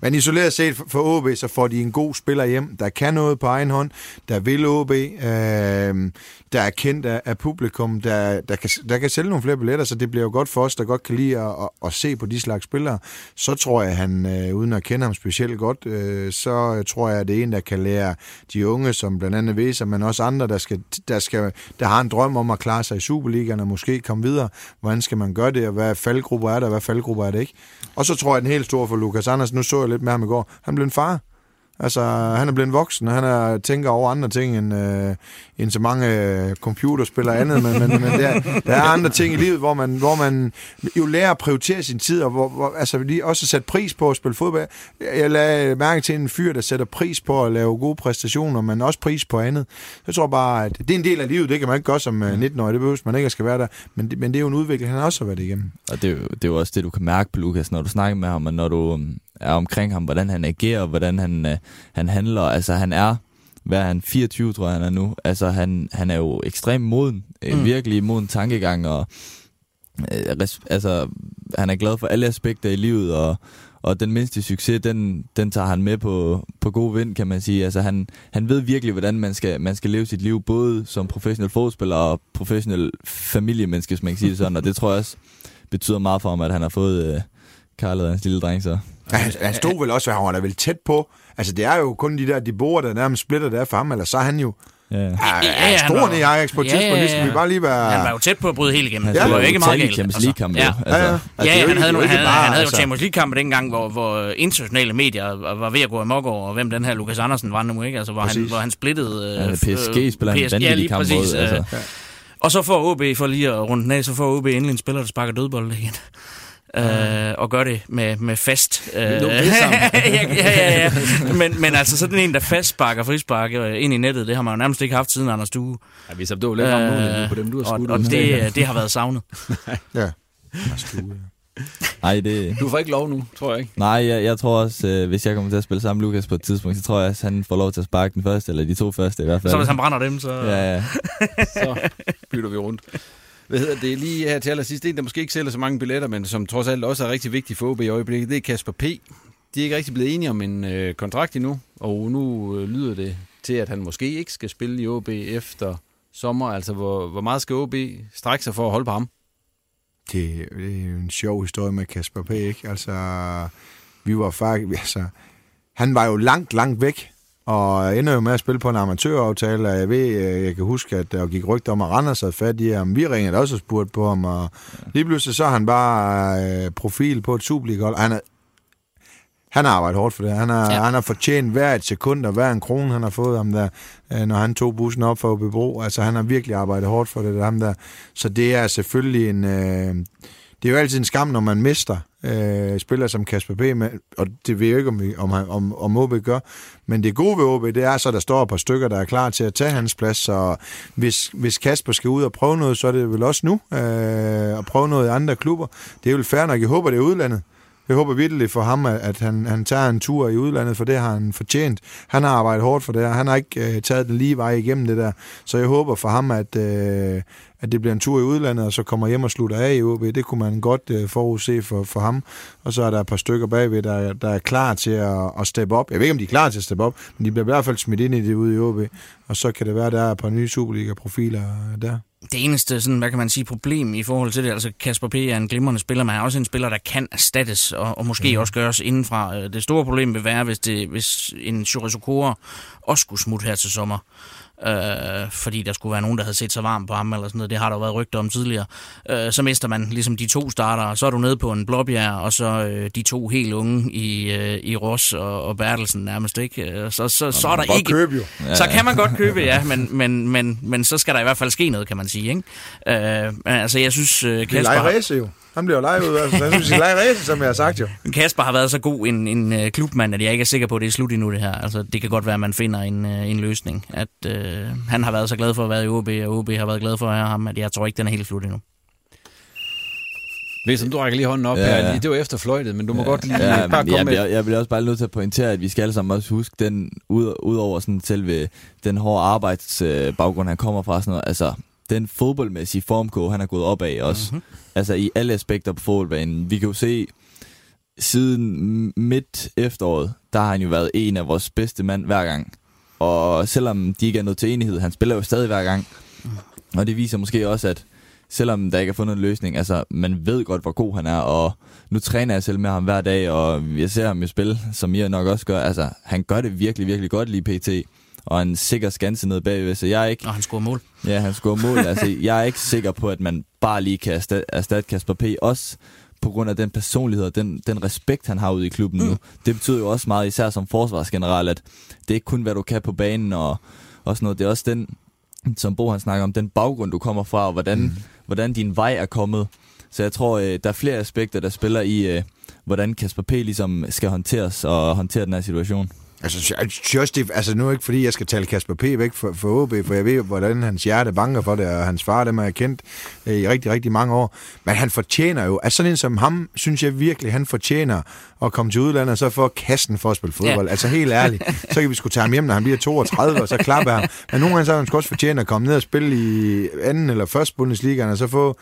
Men isoleret set for OB, så får de en god spiller hjem, der kan noget på egen hånd, der vil OB, øh, der er kendt af, af publikum, der, der, kan, der kan sælge nogle flere billetter, så det bliver jo godt for os, der godt kan lide at, at, at se på de slags spillere. Så tror jeg, at han, øh, uden at kende ham specielt godt, øh, så tror jeg, at det er en, der kan lære de unge, som blandt andet Væser, men også andre, der, skal, der, skal, der har en drøm om at klare sig i Superligaen og måske komme videre. Hvordan skal man gøre det, og hvad faldgrupper er der, og hvad faldgrupper er det ikke? Og så tror jeg, at den helt store for Lukas Andersen, nu så jeg lidt med ham i går, han blev en far. Altså, han er blevet voksen, og han er, tænker over andre ting, end, øh, end så mange øh, computerspil og andet, men, men, men der, der er andre ting i livet, hvor man, hvor man jo lærer at prioritere sin tid, og hvor, hvor, altså lige også sætte pris på at spille fodbold. Jeg lagde mærke til en fyr, der sætter pris på at lave gode præstationer, men også pris på andet. Jeg tror bare, at det er en del af livet, det kan man ikke gøre som 19-årig, det behøver man ikke at skal være der, men det, men det er jo en udvikling, han også har været igennem. Og det er, jo, det er jo også det, du kan mærke på Lukas, når du snakker med ham, og når du um, er omkring ham, hvordan han agerer, hvordan han, øh, han handler. Altså, han er, hvad er han, 24, tror jeg, han er nu. Altså, han, han er jo ekstremt moden, mm. virkelig moden tankegang, og øh, res, altså, han er glad for alle aspekter i livet, og, og den mindste succes, den, den tager han med på, på god vind, kan man sige. Altså, han, han ved virkelig, hvordan man skal, man skal leve sit liv, både som professionel fodspiller og professionel familiemenneske, hvis man kan sige det sådan, og det tror jeg også betyder meget for ham, at han har fået øh, Karl og hans lille dreng, så. Ja, han, han stod vel også, han var da vel tæt på. Altså, det er jo kun de der, de bor der nærmest splitter der for ham, eller så er han jo Ja. ja, ja, ja, stor i Ajax på et Ja, tidspunkt, ja, ja. vi bare lige være... Han var jo tæt på at bryde helt igennem. Han det var jo ikke meget galt. Champions League-kampe, ja. jo. Altså, Ja, ja. Ja, det er jo han havde, han, bare, han havde jo altså. Champions League-kampe dengang, hvor, hvor internationale medier var ved at gå amok over, hvem den her Lukas Andersen var nu, ikke? Altså, hvor, han, hvor han splittede... Ja, øh, PSG spiller han en ja, vanvittig lige kamp præcis. mod, altså. Og så får OB, for lige at runde den af, så får OB endelig en spiller, der sparker dødbold igen. Øh, og gør det med, med fast. Øh, det ja, ja, ja, ja. Men, men altså sådan en, der fast sparker frispark øh, ind i nettet, det har man jo nærmest ikke haft siden Anders Due. Ja, vi så det var lidt øh, på dem, du har og, skudt. og det, øh, det har været savnet. Ja. Nej, det... Du får ikke lov nu, tror jeg ikke. Nej, jeg, jeg tror også, øh, hvis jeg kommer til at spille sammen med Lukas på et tidspunkt, så tror jeg, at han får lov til at sparke den første, eller de to første i hvert fald. Så hvis han brænder dem, så... Ja, ja. så bytter vi rundt. Hvad hedder det lige her til allersidst? En, der måske ikke sælger så mange billetter, men som trods alt også er rigtig vigtig for OB i øjeblikket, det er Kasper P. De er ikke rigtig blevet enige om en øh, kontrakt endnu, og nu øh, lyder det til, at han måske ikke skal spille i OB efter sommer. Altså, hvor, hvor meget skal OB strække sig for at holde på ham? Det, det er jo en sjov historie med Kasper P. Ikke? Altså, vi var faktisk... Altså, han var jo langt, langt væk, og ender jo med at spille på en amatøraftale, og jeg ved, øh, jeg kan huske, at der gik rygter om, at Randers havde fat i ham. Vi ringede også og spurgte på ham, og lige pludselig så er han bare øh, profil på et Superliga-hold. Han er, han har arbejdet hårdt for det. Han har, ja. Han har fortjent hver et sekund og hver en krone, han har fået ham der, øh, når han tog bussen op for Bebro. Altså, han har virkelig arbejdet hårdt for det, det er ham der. Så det er selvfølgelig en... Øh, det er jo altid en skam, når man mister øh, spillere som Kasper P., og det ved jeg ikke, om, om, om, om OB gør. Men det gode ved OB, det er så, at der står et par stykker, der er klar til at tage hans plads. Så hvis, hvis Kasper skal ud og prøve noget, så er det vel også nu øh, at prøve noget i andre klubber. Det er vel fair nok. Jeg håber, det er udlandet. Jeg håber virkelig for ham, at, han, han tager en tur i udlandet, for det har han fortjent. Han har arbejdet hårdt for det og Han har ikke øh, taget den lige vej igennem det der. Så jeg håber for ham, at, øh, at det bliver en tur i udlandet, og så kommer hjem og slutter af i OB. Det kunne man godt øh, forudse for, for ham. Og så er der et par stykker bagved, der, der er klar til at, at steppe op. Jeg ved ikke, om de er klar til at steppe op, men de bliver i hvert fald smidt ind i det ude i OB. Og så kan det være, der er et par nye Superliga-profiler øh, der det eneste, sådan, hvad kan man sige, problem i forhold til det, altså Kasper P. er en glimrende spiller, men han er også en spiller, der kan erstattes, og, og måske mm. også gøres indenfra. Øh, Det store problem vil være, hvis, det, hvis en Chorizo Okora også skulle smutte her til sommer. Øh, fordi der skulle være nogen, der havde set sig varm på ham eller sådan noget. Det har der jo været rygter om tidligere. Øh, så mister man ligesom de to starter, og så er du nede på en Blåbjerg, og så øh, de to helt unge i, øh, i Ross og, og Bertelsen nærmest, ikke? Øh, Så, så, så er der ikke... købe jo. Så kan man godt købe, ja, men, men, men, men så skal der i hvert fald ske noget, kan man sige, ikke? Øh, altså, jeg synes, øh, Det er Kasper... jo. Han bliver jo lejet ud. Altså, han synes, leje som jeg har sagt jo. Men Kasper har været så god en, en øh, klubmand, at jeg ikke er sikker på, at det er slut endnu det her. Altså, det kan godt være, at man finder en, øh, en løsning. At øh, han har været så glad for at være i OB, og OB har været glad for at have ham, at jeg tror ikke, den er helt slut endnu. Hvis du rækker lige hånden op Ja, her. Det var efter fløjtet, men du må ja, godt lige Ja, bare komme jeg, med... jeg, jeg bliver også bare nødt til at pointere, at vi skal alle sammen også huske, den, ud, ud over sådan selve den hårde arbejdsbaggrund, han kommer fra, sådan noget, altså den fodboldmæssige formgå, han er gået op af også. Mhm. Mm-hmm. Altså i alle aspekter på fodboldbanen. Vi kan jo se, siden midt efteråret, der har han jo været en af vores bedste mand hver gang. Og selvom de ikke er nået til enighed, han spiller jo stadig hver gang. Og det viser måske også, at selvom der ikke er fundet en løsning, altså man ved godt, hvor god han er, og nu træner jeg selv med ham hver dag, og jeg ser ham jo spille, som I nok også gør. Altså, han gør det virkelig, virkelig godt lige pt. Og en sikker skanse ned bagved, så jeg er ikke... Og han scorer mål. Ja, han scorer mål. altså, jeg er ikke sikker på, at man bare lige kan erstatte, erstatte Kasper P. Også på grund af den personlighed og den, den respekt, han har ude i klubben nu. Det betyder jo også meget, især som forsvarsgeneral, at det er ikke kun, hvad du kan på banen og, og sådan noget. Det er også den, som Bo han snakker om, den baggrund, du kommer fra, og hvordan, mm. hvordan din vej er kommet. Så jeg tror, øh, der er flere aspekter, der spiller i, øh, hvordan Kasper P. ligesom skal håndteres og håndtere den her situation. Altså, jeg synes også, det, altså nu er ikke fordi, jeg skal tale Kasper P. væk for, for OB, for jeg ved, hvordan hans hjerte banker for det, og hans far, dem har jeg kendt øh, i rigtig, rigtig mange år. Men han fortjener jo, altså sådan en som ham, synes jeg virkelig, han fortjener at komme til udlandet, og så få kassen for at spille fodbold. Ja. Altså helt ærligt, så kan vi sgu tage ham hjem, når han bliver 32, og så klapper ham. Men nogle gange så har han også fortjent at komme ned og spille i anden eller første Bundesliga, og så få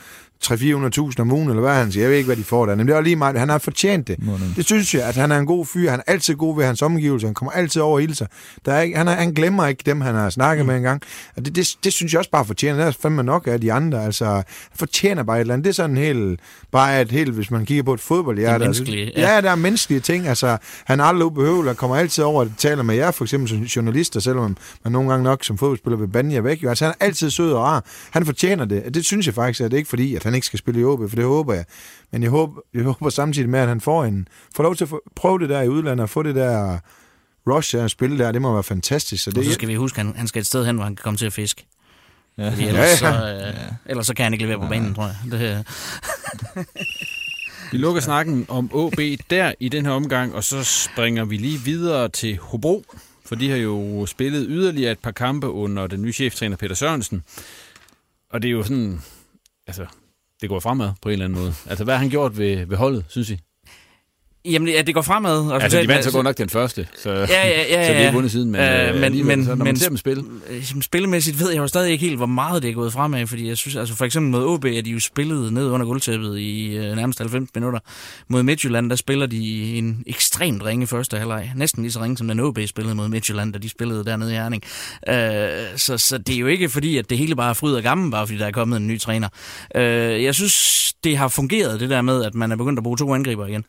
300-400.000 om ugen, eller hvad han siger. Jeg ved ikke, hvad de får der. Men det er lige meget. Han har fortjent det. Det synes jeg, at han er en god fyr. Han er altid god ved hans omgivelser. Han kommer altid over og hilser. Der er ikke, han, er, han glemmer ikke dem, han har snakket mm. med engang. Og det, det, det, synes jeg også bare fortjener. Det er fandme nok af de andre. Altså, han fortjener bare et eller andet. Det er sådan helt, bare et helt, hvis man kigger på et fodboldhjerte. Det menneskelige, ja. ja. ja, der er menneskelige ting. Altså, han er aldrig ubehøvelig og kommer altid over og taler med jer, for eksempel som journalister, selvom man nogle gange nok som fodboldspiller vil bande jer væk. Jo. Altså, han er altid sød og rar. Han fortjener det. Det synes jeg faktisk, at det er ikke fordi, at han ikke skal spille i OB, for det håber jeg. Men jeg håber, jeg håber samtidig med, at han får en, får lov til at få, prøve det der i udlandet og få det der rush at spille der. Det må være fantastisk. Så det, Og så skal vi huske, at han, han skal et sted hen, hvor han kan komme til at fiske. Ja. Fordi ellers, Ja, så, øh, ellers så kan han ikke levere på banen, tror jeg. Det, øh, Vi lukker snakken om OB der i den her omgang, og så springer vi lige videre til Hobro, for de har jo spillet yderligere et par kampe under den nye cheftræner Peter Sørensen. Og det er jo sådan, altså, det går fremad på en eller anden måde. Altså, hvad har han gjort ved, ved holdet, synes I? Jamen, ja, det går fremad. Altså, de vandt så godt nok den første, så, Ja, ja, ja, ja. så de har ikke vundet siden, men, Øh, øh, men- men- så, når man men- ser dem spille. Øh, Spillemæssigt ved jeg jo stadig ikke helt, hvor meget det er gået fremad, fordi jeg synes, altså for eksempel mod OB, er de jo spillet ned under gulvtæppet i øh, nærmest 90 minutter. Mod Midtjylland, der spiller de en ekstremt ringe første halvleg. Næsten lige så ringe, som den OB spillede mod Midtjylland, da de spillede dernede i Herning. Øh, så, så det er jo ikke fordi, at det hele bare er fryd og gammel, bare fordi der er kommet en ny træner. Øh, jeg synes, det har fungeret, det der med, at man er begyndt at bruge to angriber igen.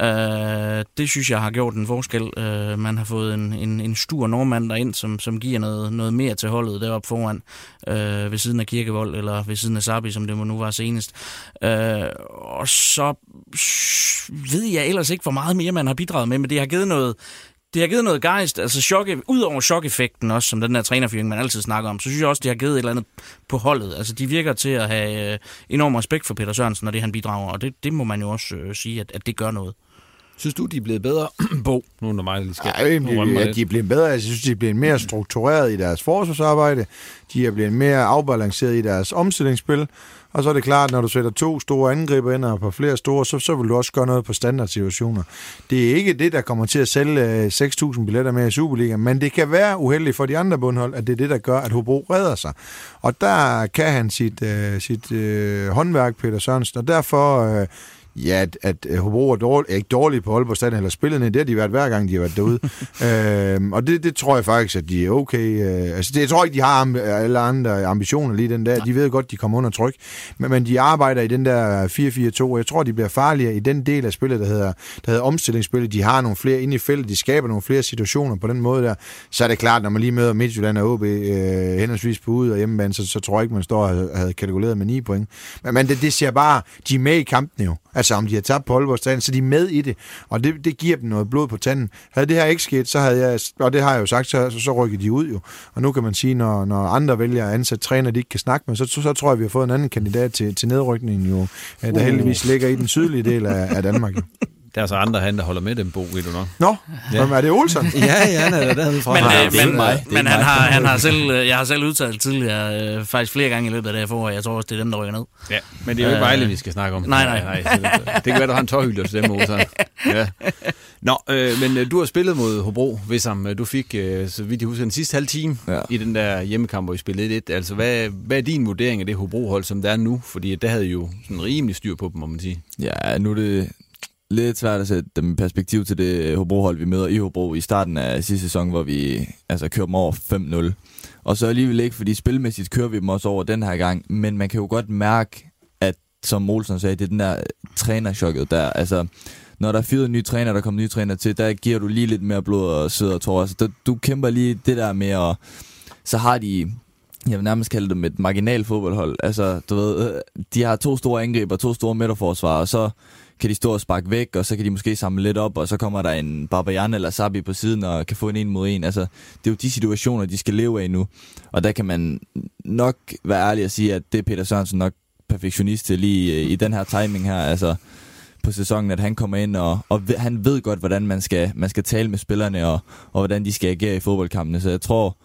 Øh, det synes jeg har gjort en forskel. Øh, man har fået en, en, en stor nordmand derind, som, som giver noget, noget mere til holdet deroppe foran, øh, ved siden af Kirkevold, eller ved siden af Sabi, som det må nu var senest. Øh, og så ved jeg ellers ikke, hvor meget mere man har bidraget med, men det har givet noget, det har givet noget gejst, altså chok, ud over chok-effekten også, som den der trænerfyring, man altid snakker om, så synes jeg også, det har givet et eller andet på holdet. Altså, de virker til at have øh, enorm respekt for Peter Sørensen, når det han bidrager, og det, det må man jo også øh, sige, at, at det gør noget. Synes du, de er blevet bedre, Bo? Nu er der mig, lige skal Ja, rømme de, lidt. de er blevet bedre. Jeg synes, de er blevet mere struktureret i deres forsvarsarbejde. De er blevet mere afbalanceret i deres omstillingsspil. Og så er det klart, når du sætter to store angriber ind og på flere store, så, så vil du også gøre noget på standardsituationer. Det er ikke det, der kommer til at sælge øh, 6.000 billetter med i Superliga, men det kan være uheldigt for de andre bundhold, at det er det, der gør, at Hobro redder sig. Og der kan han sit, øh, sit øh, håndværk, Peter Sørensen, og derfor... Øh, ja, at, at øh, Hobro er, dårlig, er ikke dårlige på Aalborg Stadion, eller spillerne, det har de været hver gang, de har været derude. øhm, og det, det tror jeg faktisk, at de er okay. Øh, altså, det, jeg tror ikke, de har amb- alle andre ambitioner lige den der. De ved godt, de kommer under tryk. Men, men de arbejder i den der 4-4-2, og jeg tror, de bliver farligere i den del af spillet, der hedder, der hedder omstillingsspillet. De har nogle flere inde i feltet, de skaber nogle flere situationer på den måde der. Så er det klart, når man lige møder Midtjylland og OB øh, henholdsvis på ude- og hjemmebane, så, så tror jeg ikke, man står og havde kalkuleret med 9 point. Men, men det, det ser bare, de er med i kampen jo. Altså om de har tabt på Aalborg så de er med i det. Og det, det giver dem noget blod på tanden. Havde det her ikke sket, så havde jeg, og det har jeg jo sagt, så, så, så rykker de ud jo. Og nu kan man sige, når, når andre vælger at ansætte træner, de ikke kan snakke med, så, så, så tror jeg, vi har fået en anden kandidat til, til nedrykningen jo, øh, der heldigvis ligger i den sydlige del af, af Danmark. Jo. Der er så andre han, der holder med dem, Bo, ved du nok. Nå, ja. er det Olsen? ja, ja, han er der fra. Men, Nej, øh, det er men, mig. Det er men ikke han, mig. har, han har selv, øh, jeg har selv udtalt tidligere, øh, faktisk flere gange i løbet af det her forår, jeg tror også, det er dem, der rykker ned. Ja, men det er jo ikke Øh, Vejle, vi skal snakke om. nej, nej. nej det, det kan være, du har en tårhylder til dem, Olsen. Ja. Nå, øh, men øh, du har spillet mod Hobro, Vissam. Du fik, øh, så vidt jeg husker, den sidste halve time ja. Ja. i den der hjemmekamp, hvor I spillede lidt. Altså, hvad, hvad er din vurdering af det Hobro-hold, som der er nu? Fordi der havde I jo sådan rimelig styr på dem, må man sige. Ja, nu er det lidt svært at sætte dem i perspektiv til det øh, Hobro-hold, vi møder i Hobro i starten af sidste sæson, hvor vi altså kører dem over 5-0. Og så alligevel ikke, fordi spilmæssigt kører vi dem også over den her gang, men man kan jo godt mærke, at som Olsen sagde, det er den der trænerchokket der, altså når der er fyret en ny træner, der kommer ny træner til, der giver du lige lidt mere blod og sved og tårer. Altså, du kæmper lige det der med og Så har de jeg vil nærmest kalde dem et marginal fodboldhold. Altså, du ved, øh, de har to store angriber, to store midterforsvar, og så kan de stå og sparke væk, og så kan de måske samle lidt op, og så kommer der en Barbajan eller Sabi på siden og kan få en en mod en. Altså, det er jo de situationer, de skal leve af nu. Og der kan man nok være ærlig at sige, at det er Peter Sørensen nok perfektionist til lige øh, i den her timing her, altså på sæsonen, at han kommer ind, og, og ved- han ved godt, hvordan man skal, man skal tale med spillerne, og, og hvordan de skal agere i fodboldkampene. Så jeg tror,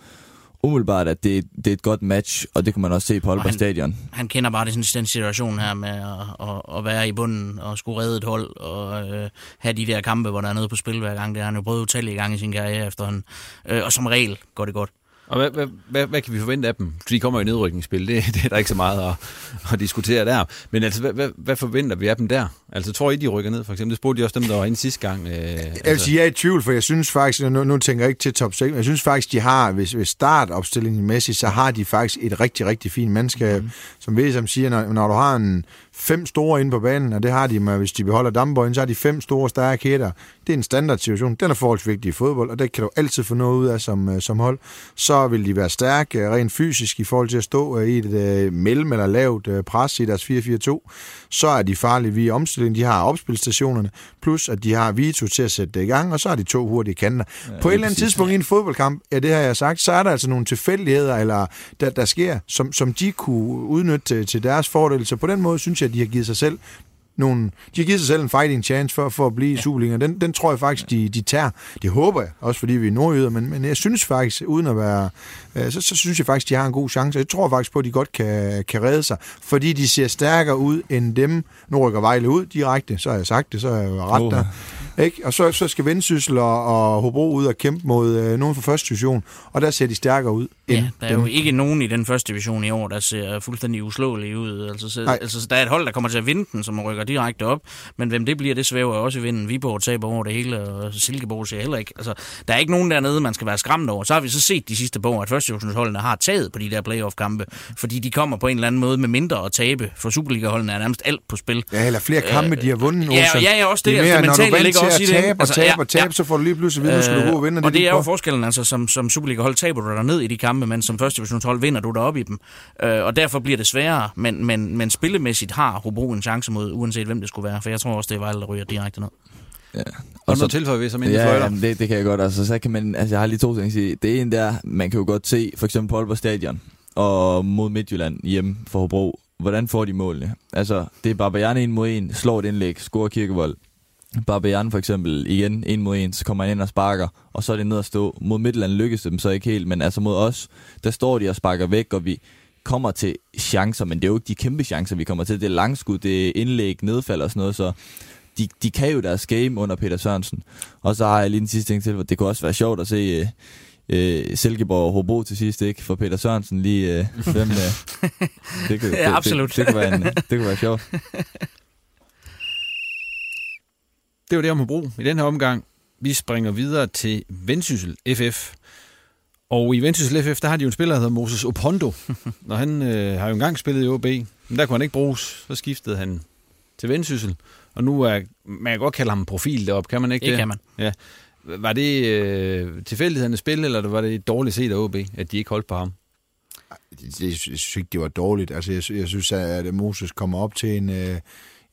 umiddelbart, at det, det er et godt match, og det kan man også se på Aalborg han- Stadion. Han kender bare det, sådan, den situation her med at, at, at være i bunden og skulle redde et hold og øh, have de der kampe, hvor der er noget på spil hver gang. Det har han jo prøvet utallige gange i sin karriere efterhånden. Øh, og som regel går det godt. Og hvad, hvad, hvad, hvad kan vi forvente af dem? For de kommer i nedrykningsspil, det, det er der ikke så meget at, at diskutere der. Men altså, hvad, hvad, hvad forventer vi af dem der? Altså, tror I, de rykker ned, for eksempel? Det spurgte de også dem, der var inde sidste gang. Øh, Jeg vil sige, jeg er i tvivl, for jeg synes faktisk, nu, nu tænker jeg ikke til top 6, men jeg synes faktisk, de har, hvis, hvis startopstillingen mæssigt, så har de faktisk et rigtig, rigtig fint mandskab, mm. som ved, som siger, når, når du har en fem store inde på banen, og det har de med, hvis de beholder Damborgen, så har de fem store, stærke hætter. Det er en standard situation. Den er forholdsvis vigtig i fodbold, og det kan du altid få noget ud af som, øh, som hold. Så vil de være stærke øh, rent fysisk i forhold til at stå øh, i et øh, mellem- eller lavt øh, pres i deres 4-4-2. Så er de farlige via omstillingen. De har opspilstationerne, plus at de har Vito til at sætte det i gang, og så har de to hurtige kanter. Ja, på et eller andet tidspunkt i en fodboldkamp, ja, det har jeg sagt, så er der altså nogle tilfældigheder, eller der, der sker, som, som de kunne udnytte til, til deres fordel. Så på den måde synes jeg, at de har givet sig selv nogle, de har givet sig selv en fighting chance for, for at blive i Superligaen. Den, den tror jeg faktisk, de, de tager. Det håber jeg, også fordi vi er nordjyder, men, men jeg synes faktisk, uden at være... Øh, så, så synes jeg faktisk, de har en god chance. Jeg tror faktisk på, at de godt kan, kan redde sig, fordi de ser stærkere ud end dem. Nu rykker Vejle ud direkte, så har jeg sagt det, så er jeg jo ret Åh. der. Ikke? Og så, så skal Vendsyssel og, og Hobro ud og kæmpe mod øh, nogen fra første division, og der ser de stærkere ud. Ja, der er jo ikke nogen i den første division i år, der ser fuldstændig uslåelige ud. Altså, så, Nej. altså, der er et hold, der kommer til at vinde den, som rykker direkte op. Men hvem det bliver, det svæver også i vinden. Viborg taber over det hele, og Silkeborg ser heller ikke. Altså, der er ikke nogen dernede, man skal være skræmt over. Så har vi så set de sidste år, at første divisionsholdene har taget på de der playoff-kampe, fordi de kommer på en eller anden måde med mindre at tabe. For Superliga-holdene er nærmest alt på spil. Ja, eller flere kampe, de har vundet. ja, Olsen. ja, ja, også det. det er Altså, mere, det mentale er vant ligger til også at i det, tabe og Altså, tabe ja, og tabe, ja. så får du lige pludselig at vide, nu skal du gå og vinde. og det er jo for. forskellen, altså som, som Superliga-hold taber du dig ned i de kampe, men som første divisionshold vinder du dig op i dem. Øh, og derfor bliver det sværere, men, men, men spillemæssigt har Hobro en chance mod, uanset hvem det skulle være, for jeg tror også, det er Vejle, der ryger direkte ned. Ja. Og så tilføjer vi som inden ja, fløjter. jamen, det, det kan jeg godt. Altså, så kan man, altså, jeg har lige to ting at sige. Det ene der, man kan jo godt se, for eksempel på Aalborg Stadion og mod Midtjylland hjemme for Hobro. Hvordan får de målene? Altså, det er Barbajan en mod en, slår et indlæg, scorer Kirkevold. Barbajan for eksempel, igen en mod en, så kommer han ind og sparker, og så er det ned at stå. Mod Midtjylland lykkes det dem så ikke helt, men altså mod os, der står de og sparker væk, og vi kommer til chancer, men det er jo ikke de kæmpe chancer, vi kommer til. Det er langskud, det er indlæg, nedfald og sådan noget, så de, de kan jo deres game under Peter Sørensen. Og så har jeg lige en sidste ting til, hvor det kunne også være sjovt at se øh, øh, Silkeborg og Hobro til sidst, ikke? For Peter Sørensen lige øh, hvem, øh, det, kunne, Ja, absolut. Det, det, det, kunne være en, det kunne være sjovt. det var det om Hobro i den her omgang. Vi springer videre til Vendsyssel FF. Og i Vendsyssel FF, der har de jo en spiller, der hedder Moses Opondo. Når han øh, har jo engang spillet i OB, men der kunne han ikke bruges. Så skiftede han til Vendsyssel. Og nu er, man kan godt kalde ham en profil deroppe, kan man ikke Det det? kan man. Ja. Var det øh, tilfældighedernes spil, eller var det dårligt set af OB, at de ikke holdt på ham? det, det, jeg synes ikke, det var dårligt. Altså, jeg, jeg synes, at Moses kommer op til en, øh,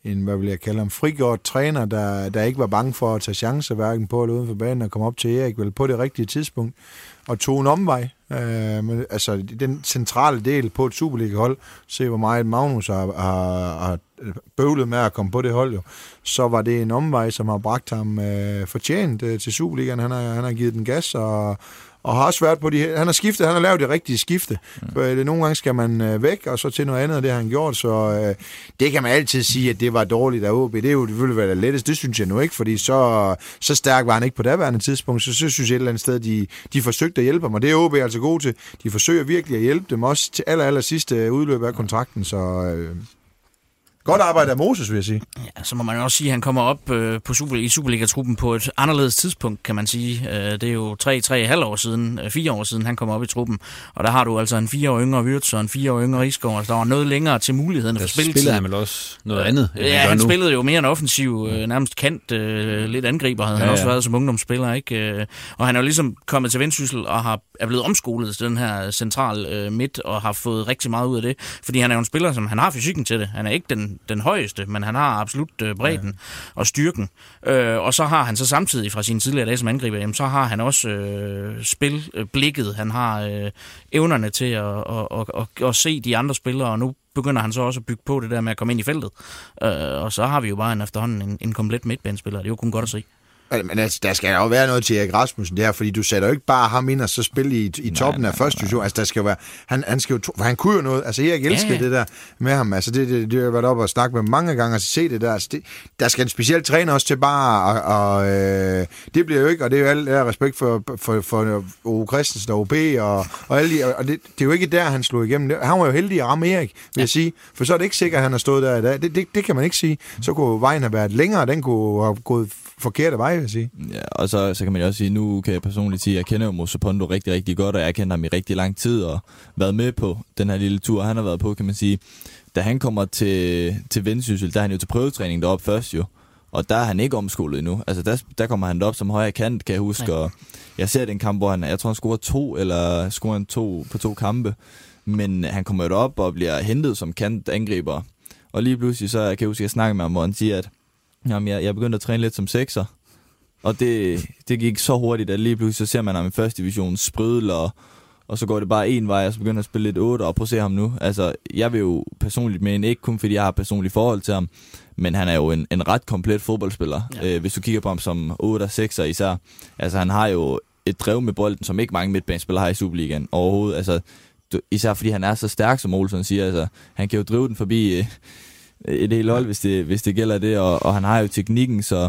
en hvad vil jeg kalde ham, frigjort træner, der, der ikke var bange for at tage chancer, hverken på eller uden for banen, og komme op til Erik vel på det rigtige tidspunkt, og tog en omvej. Øh, men, altså, den centrale del på et Superliga-hold, se hvor meget Magnus har, har, har bøvlet med at komme på det hold, jo. så var det en omvej, som har bragt ham øh, fortjent øh, til Superligaen. Han har, han har givet den gas, og, og har også været på de Han har skiftet, han har lavet det rigtige skifte. Mm. For, øh, nogle gange skal man øh, væk, og så til noget andet, og det har han gjort, så øh, det kan man altid sige, at det var dårligt af OB. Det er jo det ville være det letteste, det synes jeg nu ikke, fordi så, så stærk var han ikke på daværende tidspunkt, så, så synes jeg et eller andet sted, de, de forsøgte at hjælpe ham, og det er OB altså gode til. De forsøger virkelig at hjælpe dem også til aller, aller sidste udløb af kontrakten, så øh, godt arbejde af Moses, vil jeg sige. Ja, så må man jo også sige, at han kommer op øh, på Super, i Superliga-truppen på et anderledes tidspunkt, kan man sige. Øh, det er jo 3-3,5 år siden, øh, fire år siden, han kom op i truppen. Og der har du altså en fire år yngre Wirtz og en fire år yngre Rigsgaard. Så der var noget længere til mulighederne Der for spilletid. spillede han vel også noget andet, end Ja, han han spillede jo mere en offensiv, øh, nærmest kant, øh, lidt angriber havde ja, han Ja, også ja. været som ungdomsspiller. ikke? Øh, Og han er jo ligesom kommet til Vendsyssel og har, er blevet omskolet til den her central øh, midt og har fået rigtig meget ud af det. Fordi han er jo en spiller, som han har fysikken til det. Han er ikke den, den højeste, men han har absolut øh, bredden ja. og styrken. Øh, og så har han så samtidig fra sine tidligere dage som angriber, jamen, så har han også øh, spilblikket. Han har øh, evnerne til at, at, at, at, at se de andre spillere, og nu begynder han så også at bygge på det der med at komme ind i feltet. Øh, og så har vi jo bare en efterhånden en, en komplet midtbanespiller. Det er jo kun godt at se. Men altså, der skal jo være noget til Erik Rasmussen der, fordi du sætter jo ikke bare ham ind og så spille i, i toppen nej, af første division. Altså, der skal jo være, han, han, skal jo, for han kunne jo noget. Altså, Erik elsker Ja, ja, det der med ham. Altså, det, det, det har jeg været oppe og snakket med mange gange, og se det der. Altså, det, der skal en speciel træner også til bare, og, og øh, det bliver jo ikke, og det er jo alt der respekt for, for, for Ove Christensen og OB, og, og, alle de, og det, det, er jo ikke der, han slog igennem. Han var jo heldig at ramme Erik, vil ja. jeg sige. For så er det ikke sikkert, at han har stået der i dag. Det, det, det kan man ikke sige. Så kunne vejen have været længere, den kunne have gået forkerte vej, vil jeg sige. Ja, og så, så kan man jo også sige, nu kan jeg personligt sige, at jeg kender jo Mose Pondo rigtig, rigtig godt, og jeg kender ham i rigtig lang tid, og været med på den her lille tur, han har været på, kan man sige. Da han kommer til, til Vendsyssel, der er han jo til prøvetræning deroppe først jo, og der er han ikke omskolet endnu. Altså der, der kommer han op som højre kant, kan jeg huske, og jeg ser den kamp, hvor han, jeg tror han scorer to, eller scorer han to på to kampe, men han kommer jo op og bliver hentet som kant angriber. Og lige pludselig, så kan jeg huske, at jeg snakker med ham, hvor han siger, at jamen, jeg, jeg begyndte at træne lidt som sekser, og det, det gik så hurtigt, at lige pludselig så ser man ham i første division sprødle, og, og så går det bare en vej, og så begynder at spille lidt 8, og prøv at se ham nu. Altså, jeg vil jo personligt mene, ikke kun fordi jeg har personligt forhold til ham, men han er jo en, en ret komplet fodboldspiller, ja. øh, hvis du kigger på ham som 8 og 6'er især. Altså, han har jo et drev med bolden, som ikke mange midtbanespillere har i Superligaen overhovedet. Altså, du, især fordi han er så stærk, som Olsen siger. Altså, han kan jo drive den forbi øh, et helt hold, hvis det, hvis det gælder det, og, og han har jo teknikken, så,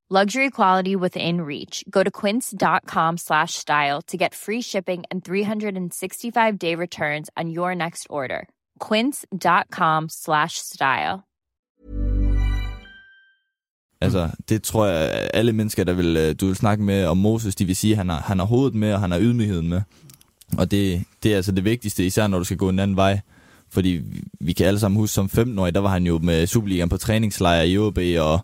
Luxury quality within reach. Go to quince.com slash style to get free shipping and 365 day returns on your next order. Quince.com slash style. Altså, det tror jeg, alle mennesker, der vil, øh, du vil snakke med om Moses, de vil sige, at han har, han har hovedet med, og han har ydmygheden med. Og det, det er altså det vigtigste, især når du skal gå en anden vej. Fordi vi- vi kan alle sammen huske, som 15-årig, der var han jo med Superligaen på træningslejr i OB, og,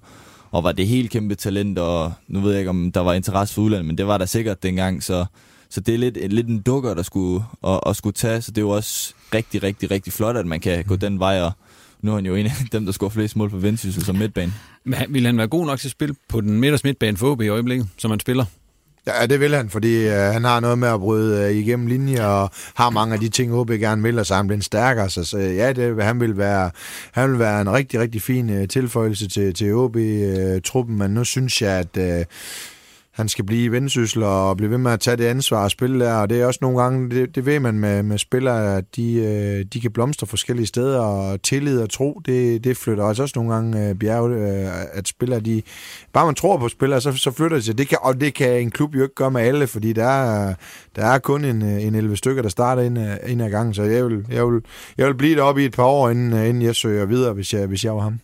og var det helt kæmpe talent, og nu ved jeg ikke, om der var interesse for udlandet, men det var der sikkert dengang, så, så det er lidt, lidt en dukker, der skulle, og, og skulle tage, så det er jo også rigtig, rigtig, rigtig flot, at man kan gå den vej, og nu er han jo en af dem, der scorer flest mål på Vendsyssel som midtbane. Men han- ville han være god nok til at spille på den midterste midtbane for OB i øjeblikket, som han spiller? Ja, det vil han, fordi øh, han har noget med at bryde øh, igennem linjer, og har mange af de ting, OB gerne vil, og så han stærkere. Så, så ja, det, han, vil være, han vil være en rigtig, rigtig fin øh, tilføjelse til, til OB-truppen, øh, men nu synes jeg, at... Øh, han skal blive i vendsyssel og blive ved med at tage det ansvar og spille der, og det er også nogle gange, det, det ved man med, med spillere, at de, øh, de kan blomstre forskellige steder, og tillid og tro, det, det flytter også, også nogle gange øh, bjerge, øh, at spillere, de, bare man tror på spillere, så, så flytter de sig, det kan, og det kan en klub jo ikke gøre med alle, fordi der er, der er kun en, øh, en 11 stykker, der starter ind, ind ad gangen, så jeg vil, jeg vil, jeg vil blive deroppe i et par år, inden, inden jeg søger videre, hvis jeg, hvis jeg var ham.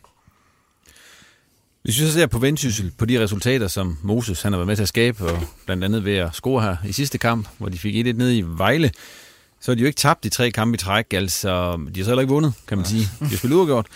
Hvis vi så ser på Vendsyssel, på de resultater, som Moses han har været med til at skabe, og blandt andet ved at score her i sidste kamp, hvor de fik 1-1 ned i Vejle, så har de jo ikke tabt de tre kampe i træk, altså de har så heller ikke vundet, kan man sige. De har spillet uafgjort.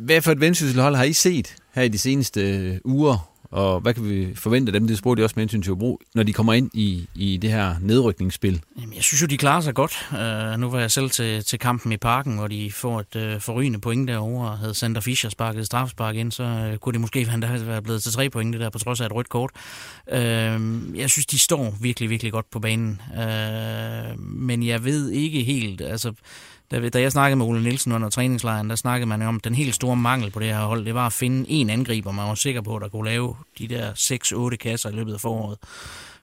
Hvad for et Vendsyssel-hold har I set her i de seneste uger, og hvad kan vi forvente af dem? Det spurgte de også med hensyn til Hobro, når de kommer ind i, i det her nedrykningsspil. Jamen, jeg synes jo, de klarer sig godt. Uh, nu var jeg selv til, til kampen i parken, hvor de får et uh, forrygende point derovre, og havde Sander Fischer sparket strafspark ind, så uh, kunne det måske have blevet til tre point, det der, på trods af et rødt kort. Uh, jeg synes, de står virkelig, virkelig godt på banen. Uh, men jeg ved ikke helt, altså da, da jeg snakkede med Ole Nielsen under træningslejren, der snakkede man om, at den helt store mangel på det her hold, det var at finde en angriber, man var sikker på, der kunne lave de der 6-8 kasser i løbet af foråret.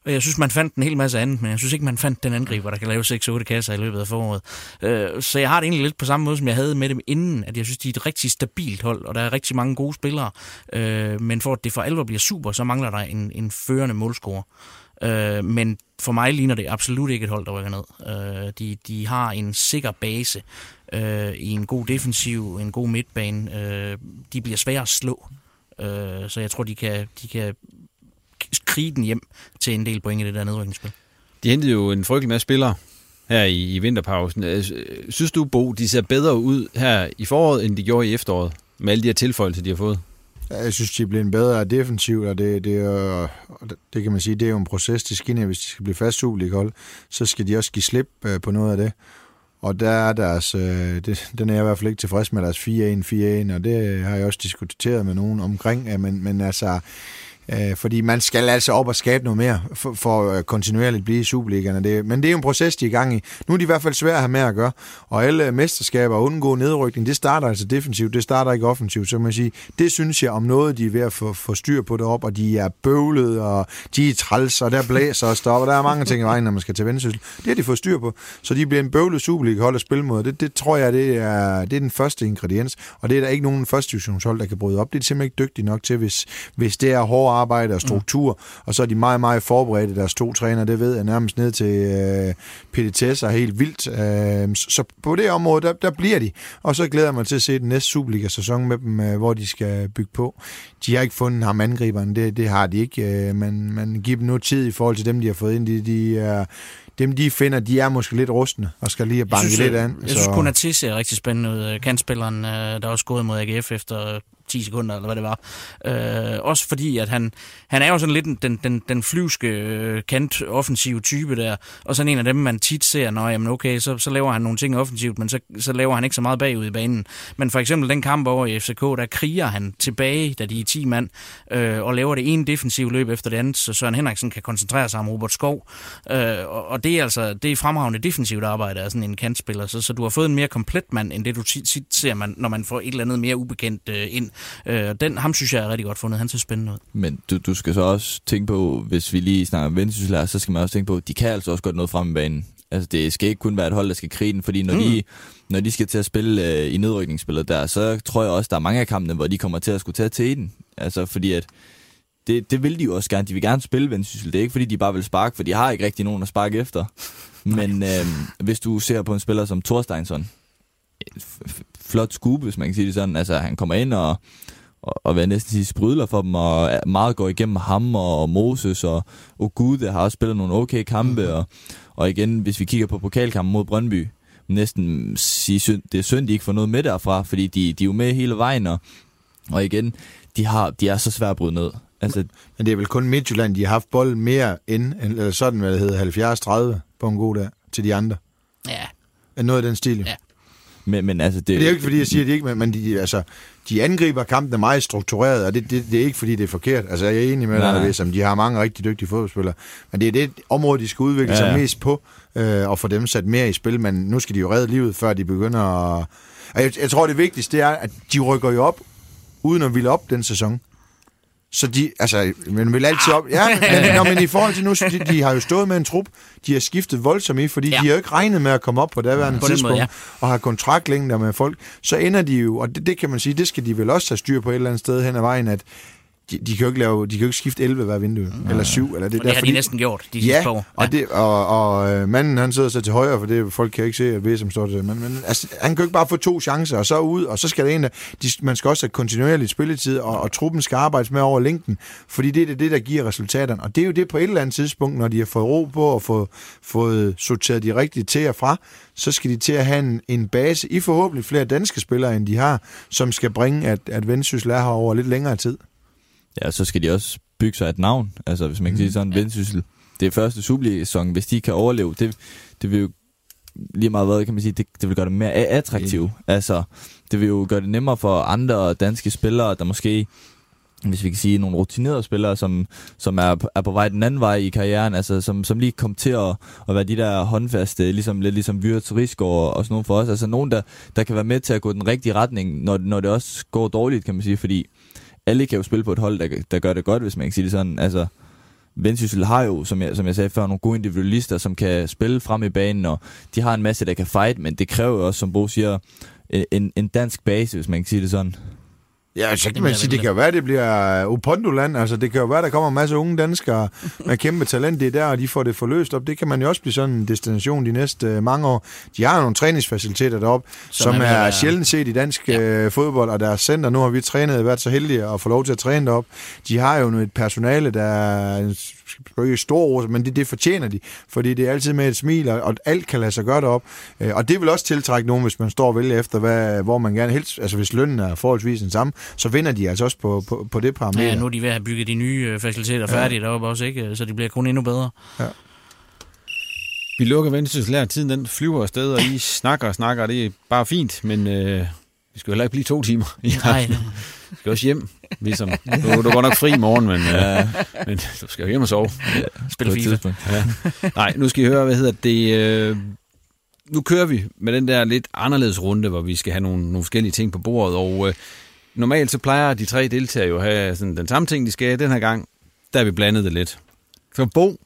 Og jeg synes, man fandt en hel masse andet, men jeg synes ikke, man fandt den angriber, der kan lave 6-8 kasser i løbet af foråret. Øh, så jeg har det egentlig lidt på samme måde, som jeg havde med dem inden, at jeg synes, de er et rigtig stabilt hold, og der er rigtig mange gode spillere. Øh, men for at det for alvor bliver super, så mangler der en, en førende målscorer. Øh, men for mig ligner det absolut ikke et hold, der rykker ned. Øh, de, de har en sikker base øh, i en god defensiv, en god midtbane. Øh, de bliver svære at slå. Øh, så jeg tror, de kan, de kan krige den hjem til en del point i det der nedrykningsspil. De hentede jo en frygtelig masse spillere her i, i vinterpausen. Øh, synes du, Bo, de ser bedre ud her i foråret, end de gjorde i efteråret, med alle de her tilføjelser, de har fået? Jeg synes, de er blevet bedre defensivt, og det, det, er, det kan man sige, det er jo en proces, de skal ind. Hvis de skal blive fast hold, så skal de også give slip øh, på noget af det. Og der er deres, øh, det, den er jeg i hvert fald ikke tilfreds med deres 4-1, 4-1, og det har jeg også diskuteret med nogen omkring, men, men altså, Øh, fordi man skal altså op og skabe noget mere for, for at øh, kontinuerligt blive i Superligaen. Det, men det er jo en proces, de er i gang i. Nu er de i hvert fald svære at have med at gøre. Og alle mesterskaber og undgå nedrykning, det starter altså defensivt, det starter ikke offensivt. Så man sige, det synes jeg om noget, de er ved at få, få styr på det op, og de er bøvlet, og de er træls, og der blæser og stopper. Der er mange ting i vejen, når man skal til vendsyssel. Det har de fået styr på. Så de bliver en bøvlet Superliga-hold at spille mod. Det, det tror jeg, det er, det er den første ingrediens. Og det er der ikke nogen første divisionshold, der kan bryde op. Det er simpelthen ikke dygtige nok til, hvis, hvis det er hårdt arbejde og struktur, mm. og så er de meget, meget forberedte, deres to træner, det ved jeg nærmest ned til øh, PDTS er helt vildt. Øh, så på det område, der, der bliver de, og så glæder jeg mig til at se den næste Superliga-sæson med dem, øh, hvor de skal bygge på. De har ikke fundet ham angriberen, det, det har de ikke. Øh, man, man giver dem noget tid i forhold til dem, de har fået ind. De, de er dem de finder, de er måske lidt rustne og skal lige banke synes, lidt an. Jeg så. synes, Kunatis ser rigtig spændende ud. Kantspilleren, øh, der også gået mod AGF efter 10 sekunder, eller hvad det var. Øh, også fordi, at han, han er jo sådan lidt den, den, den flyvske øh, kant offensiv type der, og sådan en af dem, man tit ser, når jamen okay, så, så laver han nogle ting offensivt, men så, så laver han ikke så meget bagud i banen. Men for eksempel den kamp over i FCK, der kriger han tilbage, da de er 10 mand, øh, og laver det ene defensive løb efter det andet, så Søren Henriksen kan koncentrere sig om Robert Skov. Øh, og, og det er altså det er fremragende defensivt arbejde af sådan en kantspiller, så, så du har fået en mere komplet mand, end det du tit ser, man, når man får et eller andet mere ubekendt øh, ind. Øh, den, ham synes jeg er rigtig godt fundet. Han ser spændende ud. Men du, du skal så også tænke på, hvis vi lige snakker om Vendsyssel så skal man også tænke på, at de kan altså også godt noget frem i banen. Altså, det skal ikke kun være et hold, der skal krige den, fordi når, mm. de, når de skal til at spille øh, i nedrykningsspillet der, så tror jeg også, der er mange af kampene, hvor de kommer til at skulle tage til den. Altså, fordi at det, det vil de jo også gerne. De vil gerne spille Vendsyssel. Det er ikke, fordi de bare vil sparke, for de har ikke rigtig nogen at sparke efter. Men øh, hvis du ser på en spiller som Thorsteinsson, flot skube, hvis man kan sige det sådan. Altså, han kommer ind og, og, og hvad næsten sige, sprydler for dem, og meget går igennem ham og Moses, og Ogude har også spillet nogle okay kampe, mm-hmm. og, og igen, hvis vi kigger på pokalkampen mod Brøndby, næsten sige, det er synd, de ikke får noget med derfra, fordi de, de er jo med hele vejen, og, og igen, de, har, de er så svært at bryde ned. Altså, Men det er vel kun Midtjylland, de har haft bold mere end, eller sådan, hvad det hedder, 70-30 på en god dag til de andre. Ja. Er noget af den stil? Ja. Men, men altså, det, Det er jo ikke, fordi jeg siger, at de ikke, men- men de, altså, de angriber kampen er meget struktureret, og det, det, det er ikke, fordi det er forkert. Altså, jeg er enig med dig, hvis de har mange rigtig dygtige fodboldspillere, men det er det område, de skal udvikle Ja, sig ja. mest på, øh, og få dem sat mere i spil, men nu skal de jo redde livet, før de begynder at... Og Jeg, jeg tror, det vigtigste det er, at de rykker jo op, uden at ville op den sæson. Så de, altså, men vil altid op. Ja, men, nå, men i forhold til nu, de, de har jo stået med en trup, de har skiftet voldsomt i, fordi ja. De har jo ikke regnet med at komme op på daværende På tidspunkt, måde, ja. og har kontraktlængder med folk, så ender de jo, og det, det kan man sige, det skal de vel også have styr på et eller andet sted hen ad vejen, at de, de kan jo ikke lave, de kan jo ikke skifte 11 hver vindue, eller 7, eller det Og det der, har de næsten gjort de sidste Ja, par år. og, det, og, og øh, manden han sidder så til højre, for det folk kan ikke se, at som står til. Men, men altså, han kan jo ikke bare få to chancer, og så ud, og så skal det en, de, man skal også have kontinuerligt spilletid, og, og truppen skal arbejde med over længden, fordi det er det, der giver resultaterne. Og det er jo det på et eller andet tidspunkt, når de har fået ro på og fået, fået sorteret de rigtige til og fra, så skal de til at have en, en base i forhåbentlig flere danske spillere, end de har, som skal bringe, at, at Vendsyssel er her over lidt længere tid. Ja, så skal de også bygge sig et navn. Altså, hvis man kan sige sådan, Vendsyssel. Det er første Superliga-sæson. Hvis de kan overleve, det, det vil jo lige meget hvad, kan man sige, det, det vil gøre det mere attraktivt. Altså, det vil jo gøre det nemmere for andre danske spillere, der måske hvis vi kan sige, nogle rutinerede spillere, som, som er, på- er på vej den anden vej i karrieren, altså som, som lige kom til at, at være de der håndfaste, ligesom, lidt ligesom Vyre Rigsgaard og sådan nogle for os. Altså nogen, der, der kan være med til at gå den rigtige retning, når, når det også går dårligt, kan man sige, fordi alle kan jo spille på et hold, der, der gør det godt, hvis man kan sige det sådan. Altså, Vendsyssel har jo, som jeg, som jeg sagde før, nogle gode individualister, som kan spille frem i banen, og de har en masse, der kan fight, men det kræver jo også, som Bo siger, en, en dansk base, hvis man kan sige det sådan. Ja, så kan man sige, det kan jo være, det bliver Upondoland. Altså, det kan jo være, der kommer en masse unge danskere med kæmpe talent, det er der, og de får det forløst op. Det kan man jo også blive sådan en destination de næste øh, mange år. De har nogle træningsfaciliteter deroppe, som, Som er være- sjældent set i dansk ja. øh, fodbold, og deres center, nu har vi trænet, været så heldige at få lov til at træne derop. De har jo et personale, der er ikke stor ord, men det, det fortjener de, fordi det er altid med et smil, og, alt kan lade sig gøre derop. Øh, og det vil også tiltrække nogen, hvis man står og vælger efter, hvad, hvor man gerne helst, altså hvis lønnen er forholdsvis den samme, så vinder de altså også på, på, på det parameter. Ja, nu er de ved at have bygget de nye øh, faciliteter færdige deroppe også, ikke? Så de bliver kun endnu bedre. Vi lukker Vendsyssel. Tiden den flyver afsted, og I snakker og snakker, og det er bare fint, men øh, vi skal jo heller ikke blive to timer i Nej, aften. Vi skal også hjem, ligesom. Du, du går nok fri i morgen, men, øh, men du skal jo hjem og sove. spil På et FIFA. Ja. Nej, nu skal I høre, hvad hedder det... Øh, nu kører vi med den der lidt anderledes runde, hvor vi skal have nogle, nogle forskellige ting på bordet, og øh, normalt så plejer de tre deltagere jo at have sådan den samme ting, de skal. Den her gang, der har vi blandet det lidt. Så Bo, det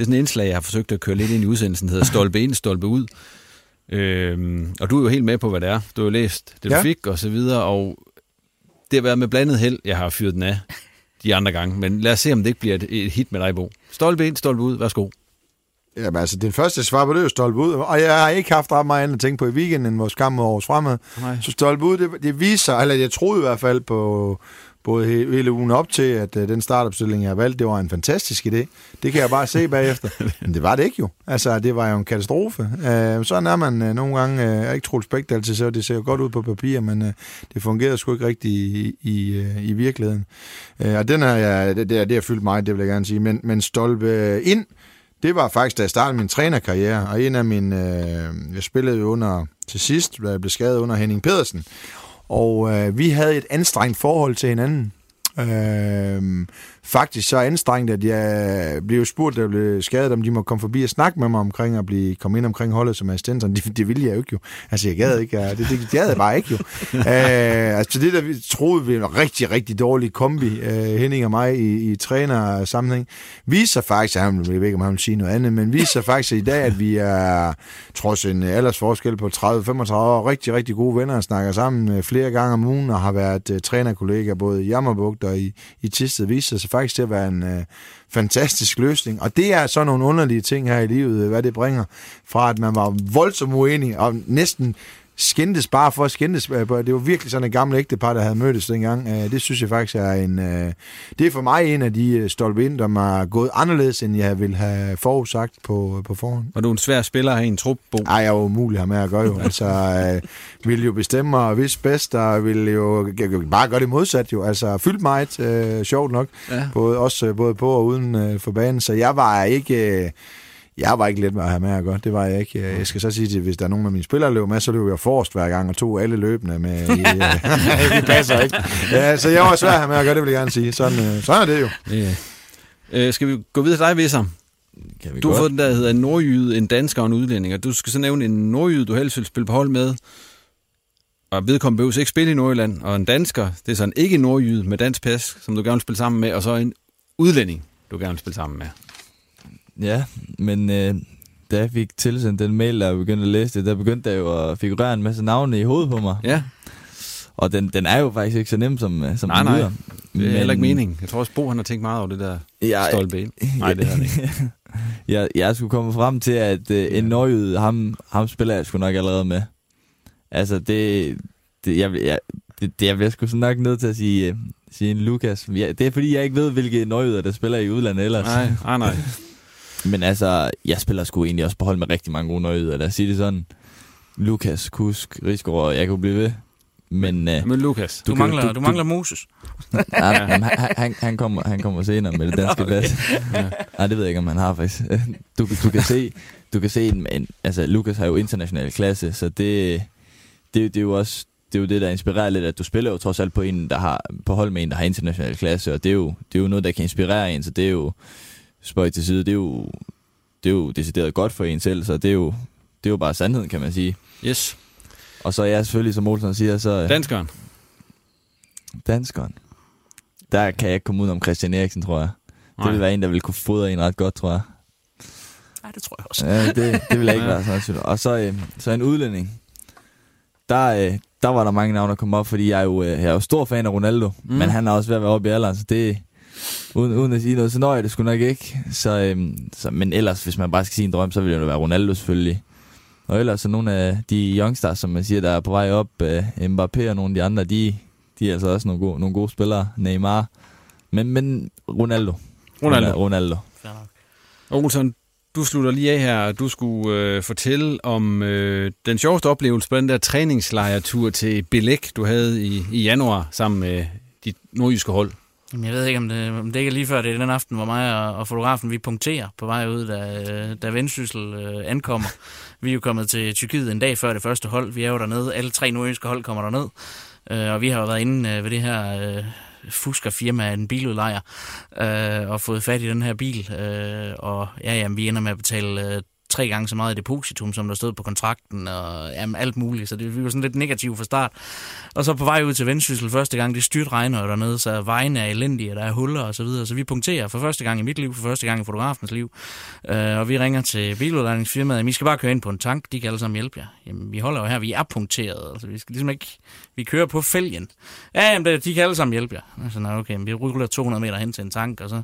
er sådan et indslag, jeg har forsøgt at køre lidt ind i udsendelsen, der hedder Stolpe ind, Stolpe ud. Øhm, og du er jo helt med på, hvad det er. Du har jo læst det, du Ja. fik, og så videre, og det har været med blandet held, jeg har fyret den af de andre gange. Men lad os se, om det ikke bliver et, et hit med dig, Bo. Stolpe ind, stolpe ud, værsgo. Jamen altså, den første svar på det er jo stolpe ud, og jeg har ikke haft ret meget andet at tænke på i weekenden, end vores kamp mod Aarhus Fremad. Nej. Så stolpe ud, det, det viser, eller jeg troede i hvert fald på både he- hele ugen op til, at uh, den startopstilling, jeg har valgt, det var en fantastisk idé. Det kan jeg bare se bagefter. Men det var det ikke jo. Altså, det var jo en katastrofe. Uh, sådan er man uh, nogle gange, uh, jeg er ikke troligt spægt altid, så det ser jo godt ud på papir, men uh, det fungerede sgu ikke rigtigt i, i, uh, i virkeligheden. Uh, og den har jeg, det, det, det har fyldt mig, det vil jeg gerne sige. Men, men stolpe ind, det var faktisk, da jeg startede min trænerkarriere, og en af mine, øh, jeg spillede jo under, til sidst, da jeg blev skadet under Henning Pedersen, og øh, vi havde et anstrengt forhold til hinanden. Øh, faktisk så anstrengt, at jeg blev spurgt, jeg blev skadet, om de må komme forbi og snakke med mig omkring at blive, komme ind omkring holdet som assistent. Det, det ville jeg jo ikke jo. Altså, jeg gad ikke. Det, det, det gad jeg bare ikke jo. øh, altså, det der vi troede, vi var en rigtig, rigtig dårlig kombi, øh, Henning og mig i, i træner-sammenhæng, viser faktisk, han, jeg ved ikke, om han vil sige noget andet, men viser faktisk i dag, at vi er, trods en aldersforskel på 30-35 år, rigtig, rigtig gode venner og snakker sammen øh, flere gange om ugen og har været uh, trænerkollegaer både i Jammerbugt og i, i Tisted, viser sig faktisk til at være en øh, fantastisk løsning. Og det er sådan nogle underlige ting her i livet, øh, hvad det bringer, fra at man var voldsomt uenig og næsten skændtes bare for at skændtes. Øh, Det var virkelig sådan et gammelt ægtepar, der havde mødtes dengang. Øh, Det synes jeg faktisk er en... øh, Det er for mig en af de stolpe ind, der er gået anderledes, end jeg ville have forudsagt på, på forhånd. Og du er en svær spiller at have i en trup, Bo. Ej, jeg er jo umulig her med at gøre jo. Altså, øh, vil jo bestemme og vidste bedst, og vil jo bare gøre det modsat jo. Altså, fyldt meget, øh, sjovt nok. Ja. Både, også både på og uden øh, for banen. Så jeg var ikke... Øh, Jeg var ikke let med at have med at gøre. Det var jeg ikke. Jeg skal så sige til, hvis der er nogen af mine spillere, der løber med, så løber jeg forrest hver gang, og tog alle løbende med. I, øh, det passer ikke. Ja, så jeg var svær at have med at gøre, det vil jeg gerne sige. Sådan, øh, sådan er det jo. Ja. Øh, skal vi gå videre til dig, Visser? Kan vi Du har godt? fået den der, der hedder en nordjyde, en dansker og en udlænding, og du skal så nævne en nordjyde, du helst vil spille på hold med, og vedkommende behøver ikke spille i Nordjylland, og en dansker, det er sådan ikke en nordjyde med dansk pas, som du gerne vil spille sammen med, og så en udlænding, du gerne vil spille sammen med. Ja, men øh, da jeg fik tilsendt den mail, der jeg begyndte at læse det, der begyndte der jo at figurere en masse navne i hovedet på mig. Ja, Og den, den er jo faktisk ikke så nem, som, øh, som Nej, den nej. lyder. det er heller ikke meningen. Jeg tror også, Bo han har tænkt meget over det der Jeg, stolpe ind. Nej, det er det ikke. jeg, jeg skulle komme frem til, at øh, en nordjyde, ham, ham spiller jeg sgu nok allerede med. Altså, det... det jeg, jeg, det, det, jeg bliver sgu så nok nødt til at sige, øh, sige en Lukas. Ja, det er fordi, jeg ikke ved, hvilke nordjyder, der spiller i udlandet ellers. Nej, nej, nej. Men altså, jeg spiller sgu egentlig også på hold med rigtig mange gode nordjyder. Lad os sige det sådan. Lukas, Kusk, Rigsgaard, jeg kunne blive ved. Men, øh, Men Lukas, Du, kan- mangler, du, mangler Moses. Ja, jamen, han, han, han, kommer, han kommer senere med det danske okay. pas. Nej, det ved jeg ikke, om han har faktisk. Du, du kan se, du kan se en, en, altså Lukas har jo international klasse, så det, det, det er jo også det, er jo det, der inspirerer lidt, at du spiller jo trods alt på en, der har, på hold med en, der har international klasse, og det er jo, det er jo noget, der kan inspirere en, så det er jo, spøj til side, det er jo, det er jo decideret godt for en selv, så det er jo, det er jo bare sandheden, kan man sige. yes. Og så er jeg selvfølgelig, som Olsen siger, så Danskeren. danskeren. Der kan jeg ikke komme ud om Christian Eriksen, tror jeg. Det Nej. vil være en, der vil kunne fodre en ret godt, tror jeg. Nej, det tror jeg også. Ja, det, det vil jeg ikke Ja. være sådan. Og så, øh, så en udlænding. Der, øh, der var der mange navne, der kom op, fordi jeg er jo, øh, jeg er jo stor fan af Ronaldo, mm. men han er også ved at være oppe i alderen, så det uden, uden at sige noget, så når jeg det sgu nok ikke. Så, øh, så, men ellers, hvis man bare skal sige en drøm, så vil det jo være Ronaldo selvfølgelig. Og ellers så nogle af de youngsters, som man siger, der er på vej op, øh, Mbappé og nogle af de andre, de, de er altså også nogle gode, nogle gode spillere. Neymar. Men, men Ronaldo. Ronaldo. Ronaldo. Nok. Olsen, du slutter lige af her. Du skulle øh, fortælle om øh, den sjoveste oplevelse på den der træningslejretur til Belæk, du havde i, i januar sammen med dit nordjyske hold. Jamen, jeg ved ikke, om det, om det ikke er lige før, det er den aften, hvor mig og, og fotografen, vi punkterer på vej ud, da, da Vendsyssel øh, ankommer. Vi er jo kommet til Tyrkiet en dag før det første hold. Vi er jo dernede. Alle tre nordjyske hold kommer derned. Øh, og vi har jo været inde øh, ved det her øh, fuskerfirma, en biludlejer, øh, og fået fat i den her bil. Øh, og ja, jamen, vi ender med at betale øh, tre gange så meget i depositum, som der stod på kontrakten, og jamen, alt muligt. Så det, vi var sådan lidt negative fra start. Og så på vej ud til Vendsyssel første gang, det styrt regner jo dernede, så vejen er elendige, og der er huller og så videre. Så vi punkterer for første gang i mit liv, for første gang i fotografens liv. Øh, og vi ringer til biludlejningsfirmaet, at vi skal bare køre ind på en tank, de kan alle sammen hjælpe jer. Jamen, vi holder jo her, vi er punkteret, altså vi skal ligesom ikke, vi kører på fælgen. Ja, jamen, det, de kan alle sammen hjælpe jer. Altså, nej, okay, men vi ruller 200 meter hen til en tank, og så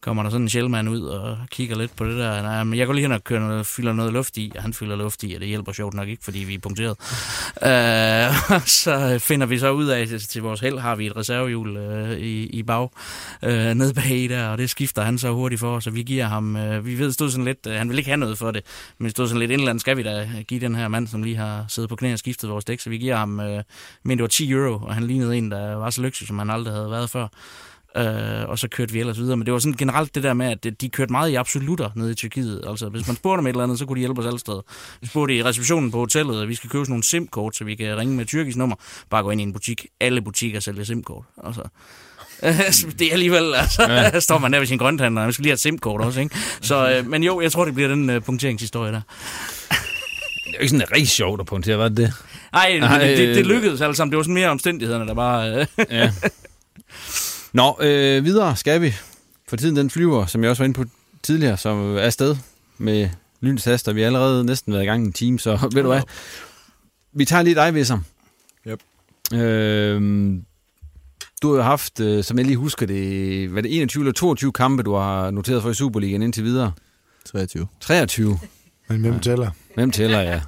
kommer der sådan en sjælmand ud og kigger lidt på det der. Nej, men jeg går lige hen og kører noget, fylder noget luft i, og han fylder luft i, og det hjælper sjovt nok ikke, fordi vi er punkteret. Øh, så øh, finder vi så ud af, at til vores held har vi et reservehjul øh, i, i bag, øh, ned bag der, og det skifter han så hurtigt for, så vi giver ham, øh, vi ved, stod sådan lidt, øh, han vil ikke have noget for det, men stod sådan lidt, indland skal vi da give den her mand, som lige har siddet på knæ og skiftet vores dæk, så vi giver ham, øh, men det var 10 euro, og han lignede en, der var så lykkelig, som han aldrig havde været før. Øh, og så kørte vi ellers videre. Men det var sådan generelt det der med, at de kørte meget i absolutter nede i Tyrkiet. Altså, hvis man spurgte om et eller andet, så kunne de hjælpe os alle steder. Vi spurgte i receptionen på hotellet, at vi skal købe sådan nogle SIM-kort, så vi kan ringe med tyrkisk nummer. Bare gå ind i en butik. Alle butikker sælger SIM-kort. Altså, det er alligevel, altså, ja. står man der ved sin grønthandler, man skal lige have et SIM-kort også, ikke? Så, øh, men jo, jeg tror, det bliver den øh, punkteringshistorie der. Det er jo ikke sådan rigtig sjovt at punktere, var det det? Ej, Nej, det, det, det øh, lykkedes alle sammen. Det var sådan mere omstændighederne, der bare... Øh, Ja. Nå, øh, videre skal vi. For tiden den flyver, som jeg også var inde på tidligere, som er afsted med lynets hast, og vi har allerede næsten været i gang i en time, så ved du hvad? Vi tager lige dig, Visser. Yep. Øh, du har jo haft, øh, som jeg lige husker det, hvad det 21 eller 22 kampe, du har noteret for i Superligaen indtil videre? 23. 23. Men hvem tæller? Hvem tæller, ja.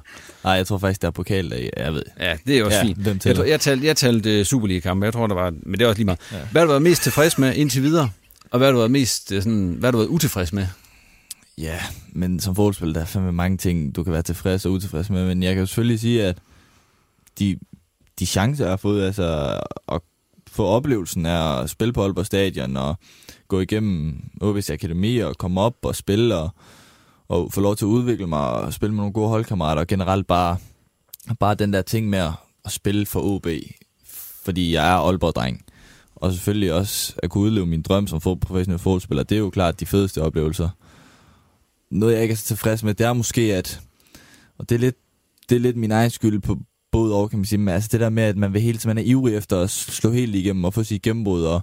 Nej, jeg tror faktisk, der er pokal, der jeg ved. Ja, det er også Ja, fint. hvem Jeg, tror, jeg talte, jeg talte uh, Superliga-kampe, jeg tror, der var, men det er også lige meget. Ja. Hvad har du været mest tilfreds med indtil videre? Og hvad har du været mest øh, sådan, hvad har du været utilfreds med? Ja, men som fodboldspiller, der er fandme mange ting, du kan være tilfreds og utilfreds med. Men jeg kan jo selvfølgelig sige, at de, de chancer, jeg har fået, altså at få oplevelsen af at spille på Aalborg Stadion og gå igennem OB's Akademi og komme op og spille og, og få lov til at udvikle mig og spille med nogle gode holdkammerater, og generelt bare, bare den der ting med at, spille for OB, fordi jeg er Aalborg-dreng. Og selvfølgelig også at kunne udleve min drøm som professionel fodboldspiller, det er jo klart de fedeste oplevelser. Noget jeg ikke er så tilfreds med, det er måske at, og det er lidt, det er lidt min egen skyld på både og, kan man sige, men altså det der med, at man vil hele tiden er ivrig efter at slå helt igennem og få sit gennembrud, og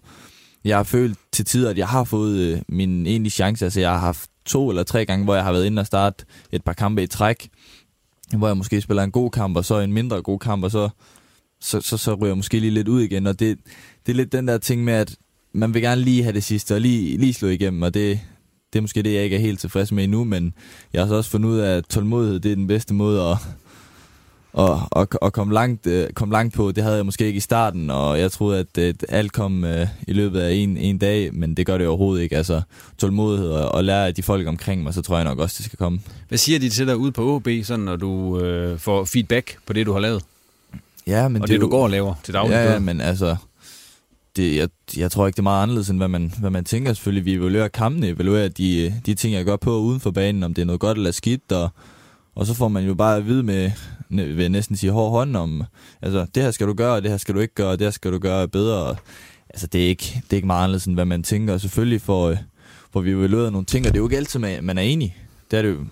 jeg har følt til tider, at jeg har fået øh, min egentlige chance, altså jeg har haft to eller tre gange, hvor jeg har været inde og starte et par kampe i træk, hvor jeg måske spiller en god kamp, og så en mindre god kamp, og så, så, så, så ryger jeg måske lige lidt ud igen. Og det, det er lidt den der ting med, at man vil gerne lige have det sidste, og lige, lige slå igennem, og det, det er måske det, jeg ikke er helt tilfreds med endnu, men jeg har så også fundet ud af, at tålmodighed, det er den bedste måde at, og, og, og komme, langt, øh, kom langt på. Det havde jeg måske ikke i starten, og jeg troede, at, at alt kom øh, i løbet af en, en dag, men det gør det overhovedet ikke. Altså tålmodighed og, og lære af de folk omkring mig, så tror jeg nok også, det skal komme. Hvad siger de til dig ude på OB, sådan, når du øh, får feedback på det, du har lavet? Ja, men og det, det, det du går og laver til daglig? Ja, ja, men altså, det, jeg, jeg tror ikke, det er meget anderledes, end hvad man, hvad man tænker. Selvfølgelig, vi evaluerer kampene, evaluerer de, de ting, jeg gør på uden for banen, om det er noget godt eller skidt, og, og så får man jo bare at vide med, vil jeg næsten sige, hård hånd om, altså, det her skal du gøre, det her skal du ikke gøre, det her skal du gøre bedre. Altså, det er ikke, det er ikke meget anderledes, end hvad man tænker. Og selvfølgelig får, øh, får vi evalueret nogle ting, og det er jo ikke altid, man, man er enig. Det er det jo,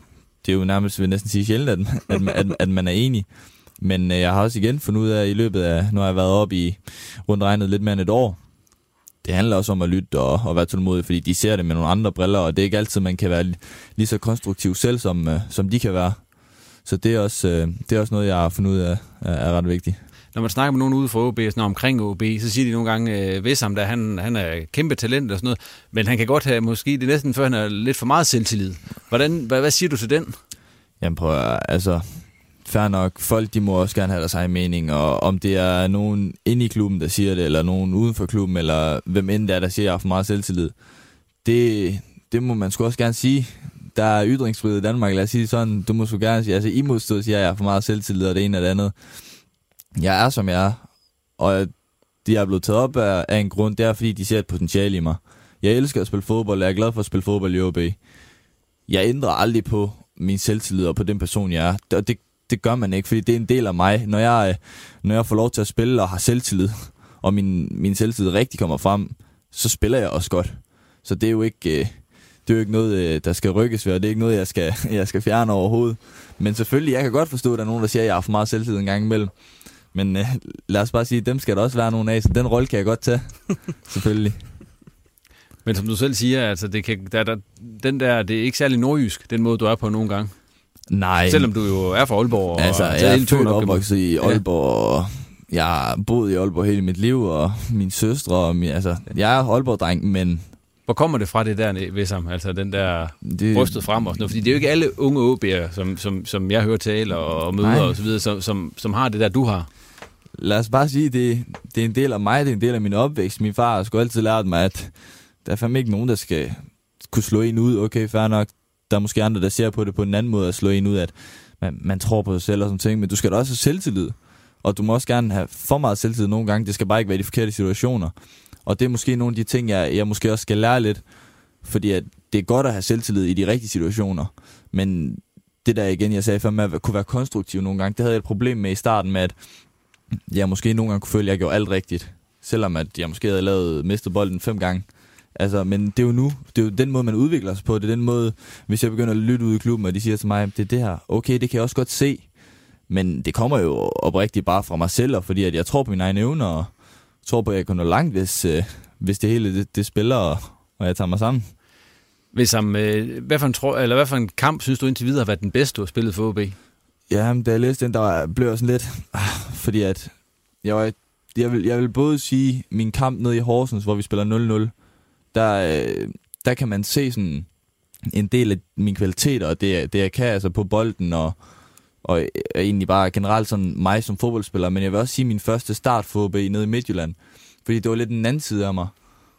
det er jo nærmest, vil jeg næsten sige sjældent, at, at, at, at man er enig. Men øh, jeg har også igen fundet ud af, at i løbet af, nu har jeg været op i rundt regnet lidt mere end et år, det handler også om at lytte og, og være tålmodig, fordi de ser det med nogle andre briller, og det er ikke altid, man kan være lige så konstruktiv selv, som, øh, som de kan være. Så det er også, øh, det er også noget, jeg har fundet ud af er, ret vigtigt. Når man snakker med nogen ude fra OB, sådan omkring OB, så siger de nogle gange, øh, Vissam, der han, han er kæmpe talent og sådan noget, men han kan godt have, måske det er næsten før, han er lidt for meget selvtillid. Hvordan, hvad, hvad siger du til den? Jamen prøv at, altså, fair nok, folk de må også gerne have deres egen mening, og om det er nogen inde i klubben, der siger det, eller nogen uden for klubben, eller hvem end det er, der siger, at jeg har for meget selvtillid, det, det må man sgu også gerne sige. Der er ytringsfrihed i Danmark, lad os sige sådan, du må sgu gerne sige, altså i modstået siger, at jeg for meget selvtillid, og det ene og det andet. Jeg er, som jeg er, og de er blevet taget op af, af en grund, det er, fordi de ser et potentiale i mig. Jeg elsker at spille fodbold, og jeg er glad for at spille fodbold i OB. Jeg ændrer aldrig på min selvtillid og på den person, jeg er. Og det, det gør man ikke, fordi det er en del af mig. Når jeg, øh, når jeg får lov til at spille og har selvtillid, og min, min selvtillid rigtig kommer frem, så spiller jeg også godt. Så det er jo ikke, øh, det er jo ikke noget, øh, der skal rykkes ved, og det er ikke noget, jeg skal, jeg skal fjerne overhovedet. Men selvfølgelig, jeg kan godt forstå, at der er nogen, der siger, at jeg har for meget selvtillid en gang imellem. Men øh, lad os bare sige, dem skal der også være nogen af, så den rolle kan jeg godt tage. selvfølgelig. Men som du selv siger, altså det kan, der, der, den der, det er ikke særlig nordjysk, den måde, du er på nogle gange. Nej. Selvom du jo er fra Aalborg. Og altså, jeg er født opvokset i Aalborg, og jeg har boet i Aalborg hele mit liv, og min søstre, og min, altså, jeg er Aalborg-dreng, men... Hvor kommer det fra det der, Vissam? Altså den der det... brystet frem og sådan noget? Fordi det er jo ikke alle unge OB'er, som, som, som jeg hører tale og møder Nej. og så videre, som, som, som har det der, du har. Lad os bare sige, det, det er en del af mig, det er en del af min opvækst. Min far har sgu altid lært mig, at der er fandme ikke nogen, der skal kunne slå en ud. Okay, fair nok, der er måske andre, der ser på det på en anden måde at slå en ud, at man, man tror på sig selv og sådan ting, men du skal da også have selvtillid. Og du må også gerne have for meget selvtillid nogle gange. Det skal bare ikke være i de forkerte situationer. Og det er måske nogle af de ting, jeg, jeg måske også skal lære lidt. Fordi at det er godt at have selvtillid i de rigtige situationer. Men det der igen, jeg sagde før med at kunne være konstruktiv nogle gange, det havde jeg et problem med i starten med, at jeg måske nogle gange kunne føle, at jeg gjorde alt rigtigt. Selvom at jeg måske havde lavet mistet bolden fem gange. Altså, men det er jo nu, det er jo den måde, man udvikler sig på. Det er den måde, hvis jeg begynder at lytte ud i klubben, og de siger til mig, det er det her. Okay, det kan jeg også godt se. Men det kommer jo oprigtigt bare fra mig selv, og fordi at jeg tror på mine egne evner, og tror på, at jeg kan nå langt, hvis, øh, hvis det hele det, det spiller, og, og jeg tager mig sammen. Hvis om, øh, hvad, for en tro, eller hvad for en kamp synes du indtil videre har været den bedste, du har spillet for OB? Ja, da jeg læste den, der blev jeg sådan lidt, ah, fordi at jeg, var, jeg, vil, jeg vil både sige min kamp nede i Horsens, hvor vi spiller 0-0, der, øh, der kan man se sådan en del af mine kvaliteter, og det, det jeg kan altså på bolden, og, og øh, egentlig bare generelt sådan mig som fodboldspiller, men jeg vil også sige min første start for OB nede i Midtjylland, fordi det var lidt den anden side af mig,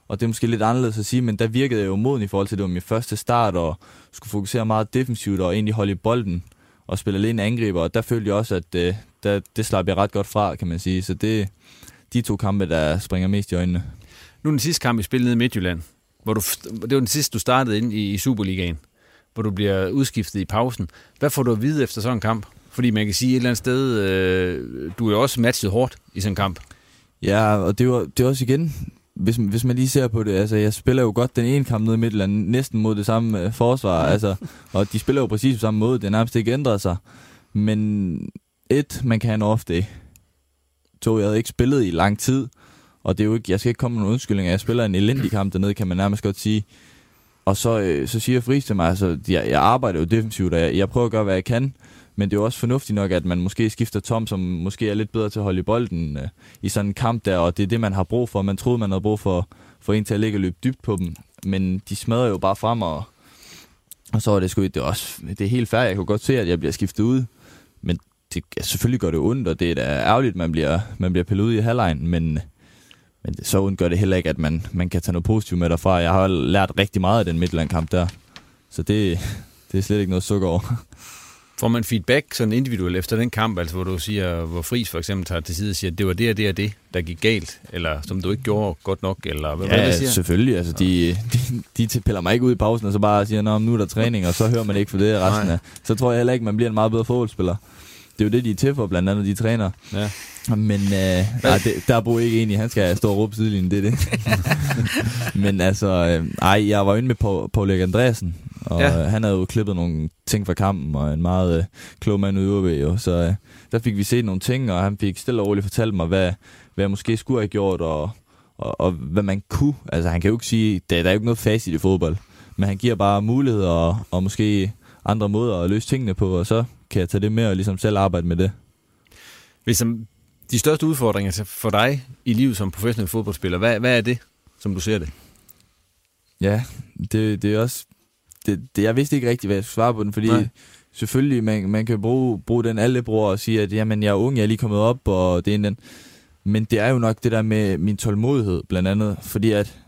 og det er måske lidt anderledes at sige, men der virkede jeg jo moden i forhold til, at det var min første start, og skulle fokusere meget defensivt, og egentlig holde i bolden, og spille alene angriber, og der følte jeg også, at det, der, det slap jeg ret godt fra, kan man sige, så det de to kampe, der springer mest i øjnene. Nu den sidste kamp, I spillede nede i Midtjylland, hvor du, det var den sidste, du startede ind i, i Superligaen. hvor du bliver udskiftet i pausen. Hvad får du at vide efter sådan en kamp? Fordi man kan sige et eller andet sted, øh, du er jo også matchet hårdt i sådan en kamp. Ja, og det var, det var også igen, hvis, hvis man lige ser på det, altså jeg spiller jo godt den ene kamp nede i Midtland, næsten mod det samme øh, forsvar, altså, og de spiller jo præcis på samme måde, det er nærmest ikke ændret sig. Men et, man kan have en off day. To, jeg havde ikke spillet i lang tid, og det er jo ikke, jeg skal ikke komme med nogen undskyldning, jeg spiller en elendig kamp dernede, kan man nærmest godt sige. Og så, øh, så siger Friis til mig, altså, jeg, jeg arbejder jo defensivt, og jeg, jeg prøver at gøre, hvad jeg kan, men det er jo også fornuftigt nok, at man måske skifter Tom, som måske er lidt bedre til at holde i bolden øh, i sådan en kamp der, og det er det, man har brug for. Man troede, man havde brug for, for en til at ligge og løbe dybt på dem, men de smadrer jo bare frem, og, og så er det sgu det er også, det er helt fair. Jeg kunne godt se, at jeg bliver skiftet ud, men det, ja, selvfølgelig gør det ondt, og det er da ærgerligt, at man bliver, man bliver pillet ud i halvlejen, men, men det, så ondt gør det heller ikke, at man, man kan tage noget positivt med derfra. Jeg har lært rigtig meget af den Midtland-kamp der, så det, det er slet ikke noget sukker over. Får man feedback sådan individuelt efter den kamp, altså hvor du siger, hvor Fris for eksempel tager til side og siger, at det var det og det og det, der gik galt, eller som du ikke gjorde godt nok, eller hvad, ja, hvad det siger? selvfølgelig. Altså, de, de, de piller mig ikke ud i pausen, og så bare siger, Nå, nu er der træning, og så hører man ikke for det resten af. Så tror jeg heller ikke, man bliver en meget bedre fodboldspiller. Det er jo det, de er til for, blandt andet de træner. Ja. Men øh, nej, det, der bor ikke en i, han skal stå og råbe sidelinjen, det er det. Men altså, øh, ej, jeg var inde med Paul, Paul Erik Andreasen, og ja. øh, han havde jo klippet nogle ting fra kampen, og en meget øh, klog mand ude ved, jo. Så øh, der fik vi set nogle ting, og han fik stille og roligt fortalt mig, hvad, hvad jeg måske skulle have gjort, og, og, og hvad man kunne. Altså, han kan jo ikke sige, der, der er jo ikke noget facit i fodbold, men han giver bare muligheder, og, og måske andre måder at løse tingene på, og så kan jeg tage det med og ligesom selv arbejde med det. Hvis de største udfordringer for dig i livet som professionel fodboldspiller, hvad, hvad er det, som du ser det? Ja, det, det er også... Det, det, jeg vidste ikke rigtig, hvad jeg skulle svare på den, fordi Nej. selvfølgelig, man, man kan bruge, bruge den alle bruger og sige, at jamen, jeg er ung, jeg er lige kommet op, og det er en den. Men det er jo nok det der med min tålmodighed, blandt andet, fordi at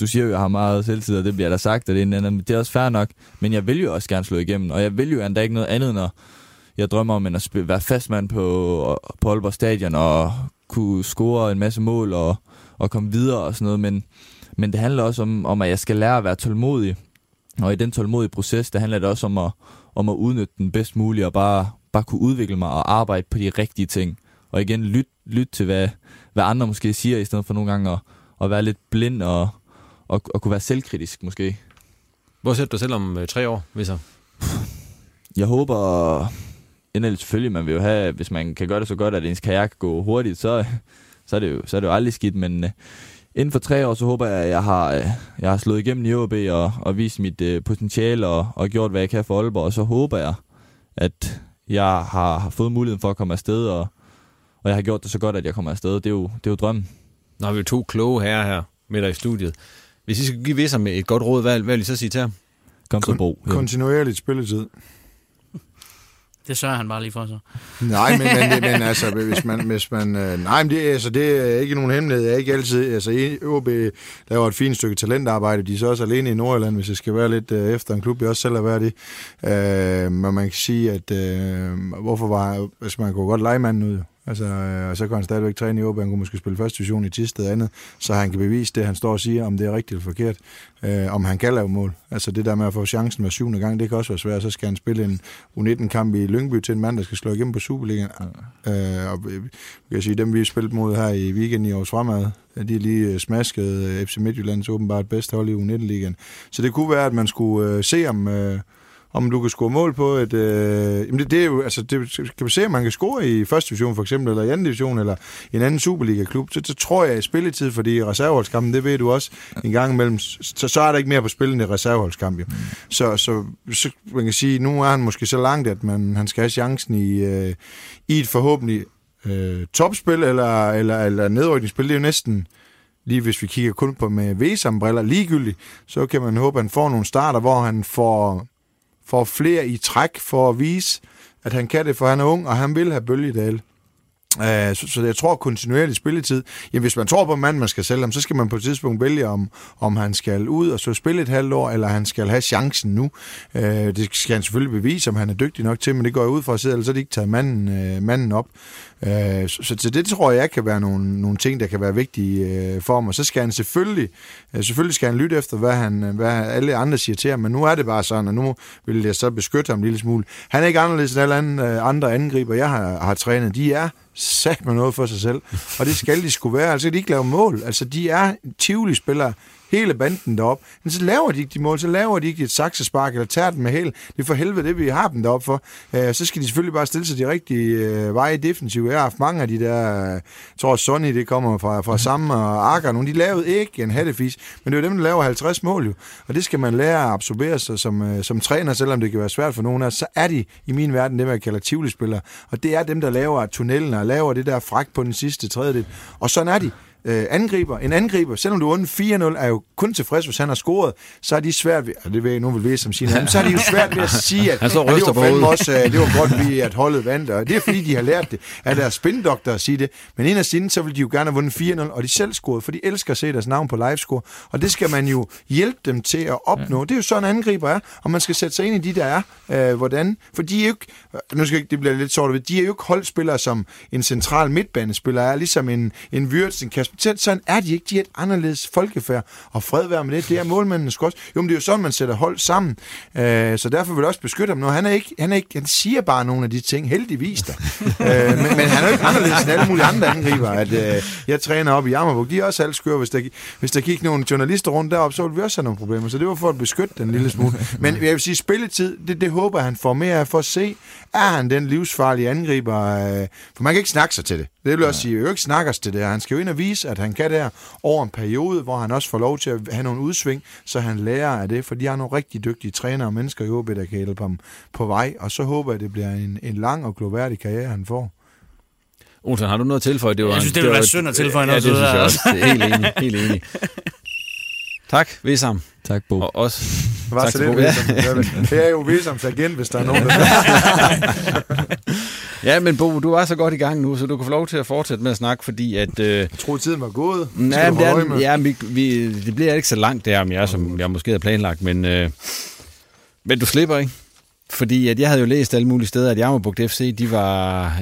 du siger jo, at jeg har meget selvtid, og det bliver der sagt, og det er, en anden, det er også fair nok, men jeg vil jo også gerne slå igennem, og jeg vil jo endda ikke noget andet, når jeg drømmer om at spille, være fastmand på, på Aalborg Stadion, og kunne score en masse mål, og, og komme videre og sådan noget, men, men det handler også om, om, at jeg skal lære at være tålmodig, og i den tålmodige proces, der handler det også om at, om at udnytte den bedst muligt, og bare, bare kunne udvikle mig og arbejde på de rigtige ting. Og igen, lyt, lyt til, hvad, hvad andre måske siger, i stedet for nogle gange at, at være lidt blind og, og, og kunne være selvkritisk måske. Hvor sætter du selv om øh, tre år, hvis så? Jeg håber, endelig selvfølgelig, man vil jo have, hvis man kan gøre det så godt, at ens karriere kan gå hurtigt, så, så, er, det jo, så er det jo aldrig skidt, men uh, inden for tre år, så håber jeg, at jeg har, uh, jeg har slået igennem i OB og, og vist mit uh, potentiale og, og gjort, hvad jeg kan for Aalborg, og så håber jeg, at jeg har, har fået muligheden for at komme afsted, og, og jeg har gjort det så godt, at jeg kommer afsted. Det er jo, det er jo drømmen. Nu har vi jo to kloge herrer her med dig i studiet. Hvis I skal give Visser med et godt råd, hvad, hvad vil I så sige til ham? Kom så bro. Kontinuerligt spilletid. Det sørger han bare lige for så. Nej, men, men, men altså, hvis man... Hvis man øh, nej, men det, altså, det er ikke nogen hemmelighed. Jeg er ikke altid... Altså, OB laver et fint stykke talentarbejde. De er så også alene i Nordjylland, hvis jeg skal være lidt øh, efter en klub, jeg også selv har været i. Øh, men man kan sige, at... Øh, hvorfor var... Hvis man kunne godt lege manden ud, Altså, øh, og så kan han stadigvæk træne i OB, han kunne måske spille første division i Tisted og andet, så han kan bevise det, han står og siger, om det er rigtigt eller forkert, øh, om han kan lave mål. Altså det der med at få chancen med syvende gang, det kan også være svært, så skal han spille en U19-kamp i Lyngby til en mand, der skal slå igennem på Superligaen. Ja. Øh, og jeg sige, dem vi har spillet mod her i weekenden i års fremad, de er lige øh, smasket øh, FC Midtjyllands åbenbart bedste hold i U19-ligaen. Så det kunne være, at man skulle øh, se om... Øh, om du kan score mål på et... Øh, jamen det, det, er jo, altså, det, kan vi se, om man kan score i første division for eksempel, eller i anden division, eller i en anden Superliga-klub, så, så tror jeg, at spilletid, fordi reserveholdskampen, det ved du også, en gang imellem, så, så er der ikke mere på spil end i reserveholdskamp. Jo. Så, så, så, man kan sige, nu er han måske så langt, at man, han skal have chancen i, øh, i et forhåbentlig øh, topspil, eller, eller, eller nedrykningsspil. Det er jo næsten lige hvis vi kigger kun på med V-sambriller ligegyldigt, så kan man håbe, at han får nogle starter, hvor han får får flere i træk for at vise, at han kan det, for han er ung, og han vil have bølgedal. Uh, så, så jeg tror kontinuerlig spilletid. Jamen, hvis man tror på en mand, man skal sælge ham, så skal man på et tidspunkt vælge, om, om han skal ud og så spille et halvt år, eller han skal have chancen nu. Uh, det skal han selvfølgelig bevise, om han er dygtig nok til, men det går jeg ud fra at sidde, ellers så er de ikke taget manden, uh, manden op. Øh, så, så det tror jeg kan være nogle, nogle ting, der kan være vigtige øh, for ham. Og så skal han selvfølgelig, øh, selvfølgelig skal han lytte efter, hvad, han, øh, hvad alle andre siger til ham, men nu er det bare sådan, og nu vil jeg så beskytte ham en lille smule. Han er ikke anderledes end alle andre, øh, andre angriber, jeg har, har trænet. De er sat med noget for sig selv, og det skal de skulle være. Altså, de ikke lave mål. Altså, de er Tivoli-spillere hele banden derop. Men så laver de ikke de mål, så laver de ikke et saksespark eller tager den med held. Det er for helvede det, vi har dem derop for. Uh, så skal de selvfølgelig bare stille sig de rigtige uh, veje defensivt. Jeg har haft mange af de der, jeg tror Sonny, det kommer fra, fra samme og Akker. Nogle, de lavede ikke en hattefis, men det er jo dem, der laver 50 mål jo. Og det skal man lære at absorbere sig som, uh, som træner, selvom det kan være svært for nogen af så er de i min verden det, man kalder tivoli-spillere. Og det er dem, der laver tunnelen og laver det der fræk på den sidste tredjedel. Og sådan er de øh, angriber. En angriber, selvom du er under 4-0, er jo kun tilfreds, hvis han har scoret, så er de svært ved, og det ved jeg, nogen vil ved som siger, så er de jo svært ved at sige, at, at det var fandme også, øh, det var godt lige, at holdet vandt, og det er fordi, de har lært det af deres spindoktor at sige det, men ind af siden, så vil de jo gerne have vundet 4-0, og de selv scoret, for de elsker at se deres navn på livescore, og det skal man jo hjælpe dem til at opnå. Det er jo sådan, en angriber er, og man skal sætte sig ind i de, der er, øh, hvordan, for de er jo ikke, nu skal det bliver lidt sort, de er jo ikke holdspillere, som en central midtbanespiller er, ligesom en, en Wirtz, en Kasper sådan er de ikke. De er et anderledes folkefærd. Og fred være med det. Det er målmændene også. Jo, men det er jo sådan, man sætter hold sammen. Øh, så derfor vil jeg også beskytte ham nu. Han, er ikke, han, er ikke, han siger bare nogle af de ting, heldigvis da. øh, men, men, han er jo ikke anderledes end alle mulige andre angriber. At, øh, jeg træner op i Jammerburg. De er også halvskøre. Hvis der, hvis der gik nogle journalister rundt derop, så ville vi også have nogle problemer. Så det var for at beskytte den lille smule. Men jeg vil sige, spilletid, det, det håber han får mere af for at se, er han den livsfarlige angriber? Øh, for man kan ikke snakke sig til det. Det vil jeg også sige, at jo ikke snakker til det her. Han skal jo ind og vise, at han kan det her over en periode, hvor han også får lov til at have nogle udsving, så han lærer af det, for de har nogle rigtig dygtige trænere og mennesker i OB, der kan hjælpe ham på vej, og så håber jeg, at det bliver en, en lang og gloværdig karriere, han får. Olsen, har du noget at tilføje? Det var, jeg synes, det, det ville være synd at tilføje noget. Ja, det synes jeg også. Helt enig. Helt enig. Tak, Vesam. Tak, Bo. Og også Hvad tak så det, Vesam. Det er jo Vesams agent, hvis der er nogen, der Ja, men Bo, du er så godt i gang nu, så du kan få lov til at fortsætte med at snakke, fordi at... Øh, jeg tror, tiden var gået. Nej, det, er, ja, vi, vi, det bliver ikke så langt der, om jeg, som jeg måske havde planlagt, men, øh, men du slipper, ikke? Fordi at jeg havde jo læst alle mulige steder, at Jammerbugt FC, de var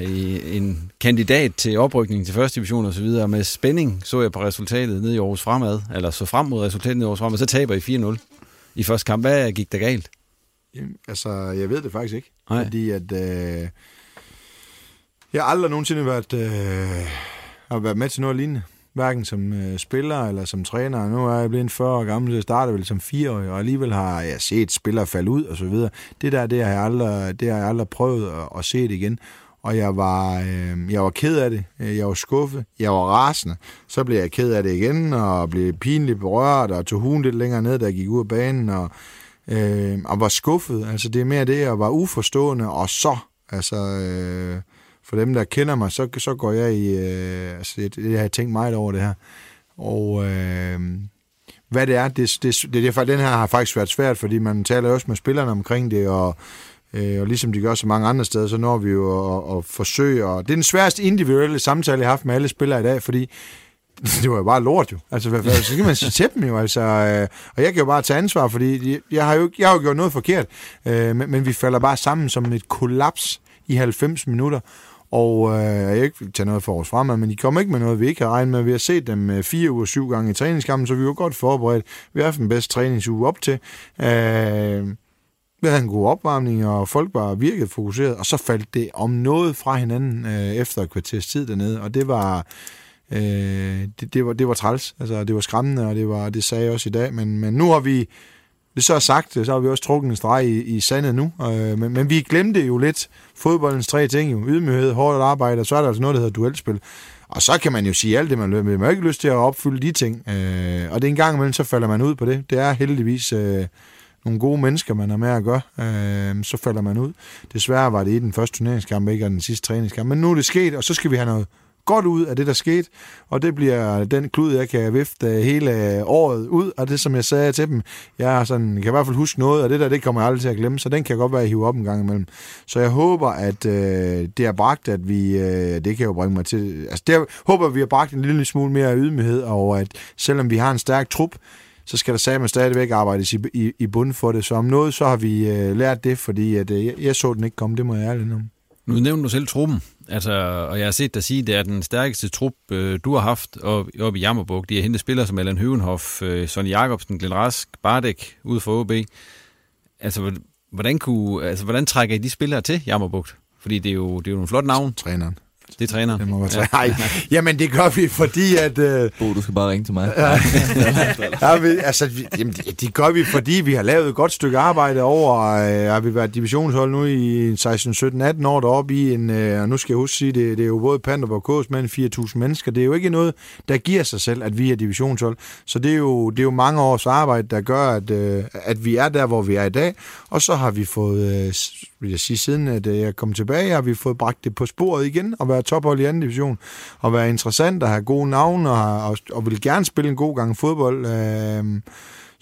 en kandidat til oprykning til første division og så videre. Med spænding så jeg på resultatet nede i Aarhus Fremad, eller så frem mod resultatet nede i Aarhus Fremad, så taber I 4-0 i første kamp. Hvad gik der galt? Jamen, altså, jeg ved det faktisk ikke. Nej. Fordi at... Øh, jeg har aldrig nogensinde været, øh, har været med til noget lignende. Hverken som øh, spiller eller som træner. Nu er jeg blevet 40 år gammel, så jeg startede vel som 4 år, og alligevel har jeg set spillere falde ud og så videre. Det der, det har jeg aldrig, det har jeg aldrig prøvet at, at se det igen. Og jeg var, øh, jeg var ked af det. Jeg var skuffet. Jeg var rasende. Så blev jeg ked af det igen, og blev pinligt berørt, og tog hun lidt længere ned, da jeg gik ud af banen, og, øh, og var skuffet. Altså, det er mere det, jeg var uforstående, og så, altså... Øh, for dem, der kender mig, så, så går jeg i... Øh, altså, det, det har jeg tænkt meget over det her. Og øh, hvad det er, det, det, det, det, den her har faktisk været svært, fordi man taler også med spillerne omkring det, og, øh, og ligesom de gør så mange andre steder, så når vi jo at, at forsøge. Og det er den sværeste individuelle samtale, jeg har haft med alle spillere i dag, fordi det var jo bare lort jo. Altså, hvad, hvad, så skal man sige til dem jo, altså. Øh, og jeg kan jo bare tage ansvar, fordi jeg har jo, jeg har jo gjort noget forkert, øh, men, men vi falder bare sammen som et kollaps i 90 minutter. Og øh, jeg ikke tage noget for os frem, men de kom ikke med noget, vi ikke har regnet med. Vi har set dem øh, fire uger, syv gange i træningskampen, så vi var godt forberedt. Vi har haft den bedste træningsuge op til. Øh, vi havde en god opvarmning, og folk var virkelig fokuseret, og så faldt det om noget fra hinanden øh, efter et kvarters tid dernede, og det var... Øh, det, det, var, det var træls, altså det var skræmmende, og det, var, det sagde jeg også i dag, men, men nu har vi, det så er sagt, så har vi også trukket en streg i, i sandet nu. Øh, men, men vi glemte jo lidt fodboldens tre ting. Jo. Ydmyghed, hårdt arbejde, og så er der altså noget, der hedder duelspil. Og så kan man jo sige alt det, man vil. Man har ikke lyst til at opfylde de ting. Øh, og det er en gang imellem, så falder man ud på det. Det er heldigvis øh, nogle gode mennesker, man har med at gøre. Øh, så falder man ud. Desværre var det i den første turneringskamp, ikke og den sidste træningskamp. Men nu er det sket, og så skal vi have noget godt ud af det, der skete, og det bliver den klud, jeg kan vifte øh, hele øh, året ud, og det, som jeg sagde til dem, jeg sådan, kan i hvert fald huske noget, og det der, det kommer jeg aldrig til at glemme, så den kan jeg godt være at hive op en gang imellem. Så jeg håber, at øh, det har bragt, at vi, øh, det kan jo bringe mig til, altså det håber, at vi har bragt en lille smule mere ydmyghed, og at selvom vi har en stærk trup, så skal der sammen stadigvæk arbejdes i, i, i bunden for det. Så om noget, så har vi øh, lært det, fordi at, øh, jeg, jeg så den ikke komme, det må jeg ærligt om. Nu nævner du selv truppen, altså, og jeg har set dig sige, at det er den stærkeste trup, øh, du har haft oppe op i Jammerburg. De har hentet spillere som Allan Høvenhoff, øh, Sonny Jacobsen, Glenn Rask, Bardek ude for OB. Altså, hvordan, kunne, altså, hvordan trækker I de spillere til Jammerbugt? Fordi det er jo, det er jo en flot navn. Træneren. Det er træner. Det må være træner. Nej, jamen det gør vi, fordi at... Øh, Bo, du skal bare ringe til mig. ja, vi, altså, vi, jamen, det, det gør vi, fordi vi har lavet et godt stykke arbejde over... Øh, har vi været divisionshold nu i 16, 17, 18 år deroppe i en... Øh, og nu skal jeg huske sige, det, det er jo både Panderborg og Kås med 4.000 mennesker. Det er jo ikke noget, der giver sig selv, at vi er divisionshold. Så det er jo, det er jo mange års arbejde, der gør, at, øh, at vi er der, hvor vi er i dag. Og så har vi fået... Øh, vil jeg sige, siden at øh, jeg kom tilbage, har vi fået bragt det på sporet igen, og være tophold i anden division, og være interessant, og have gode navne, og, og, og vil gerne spille en god gang fodbold. Øh,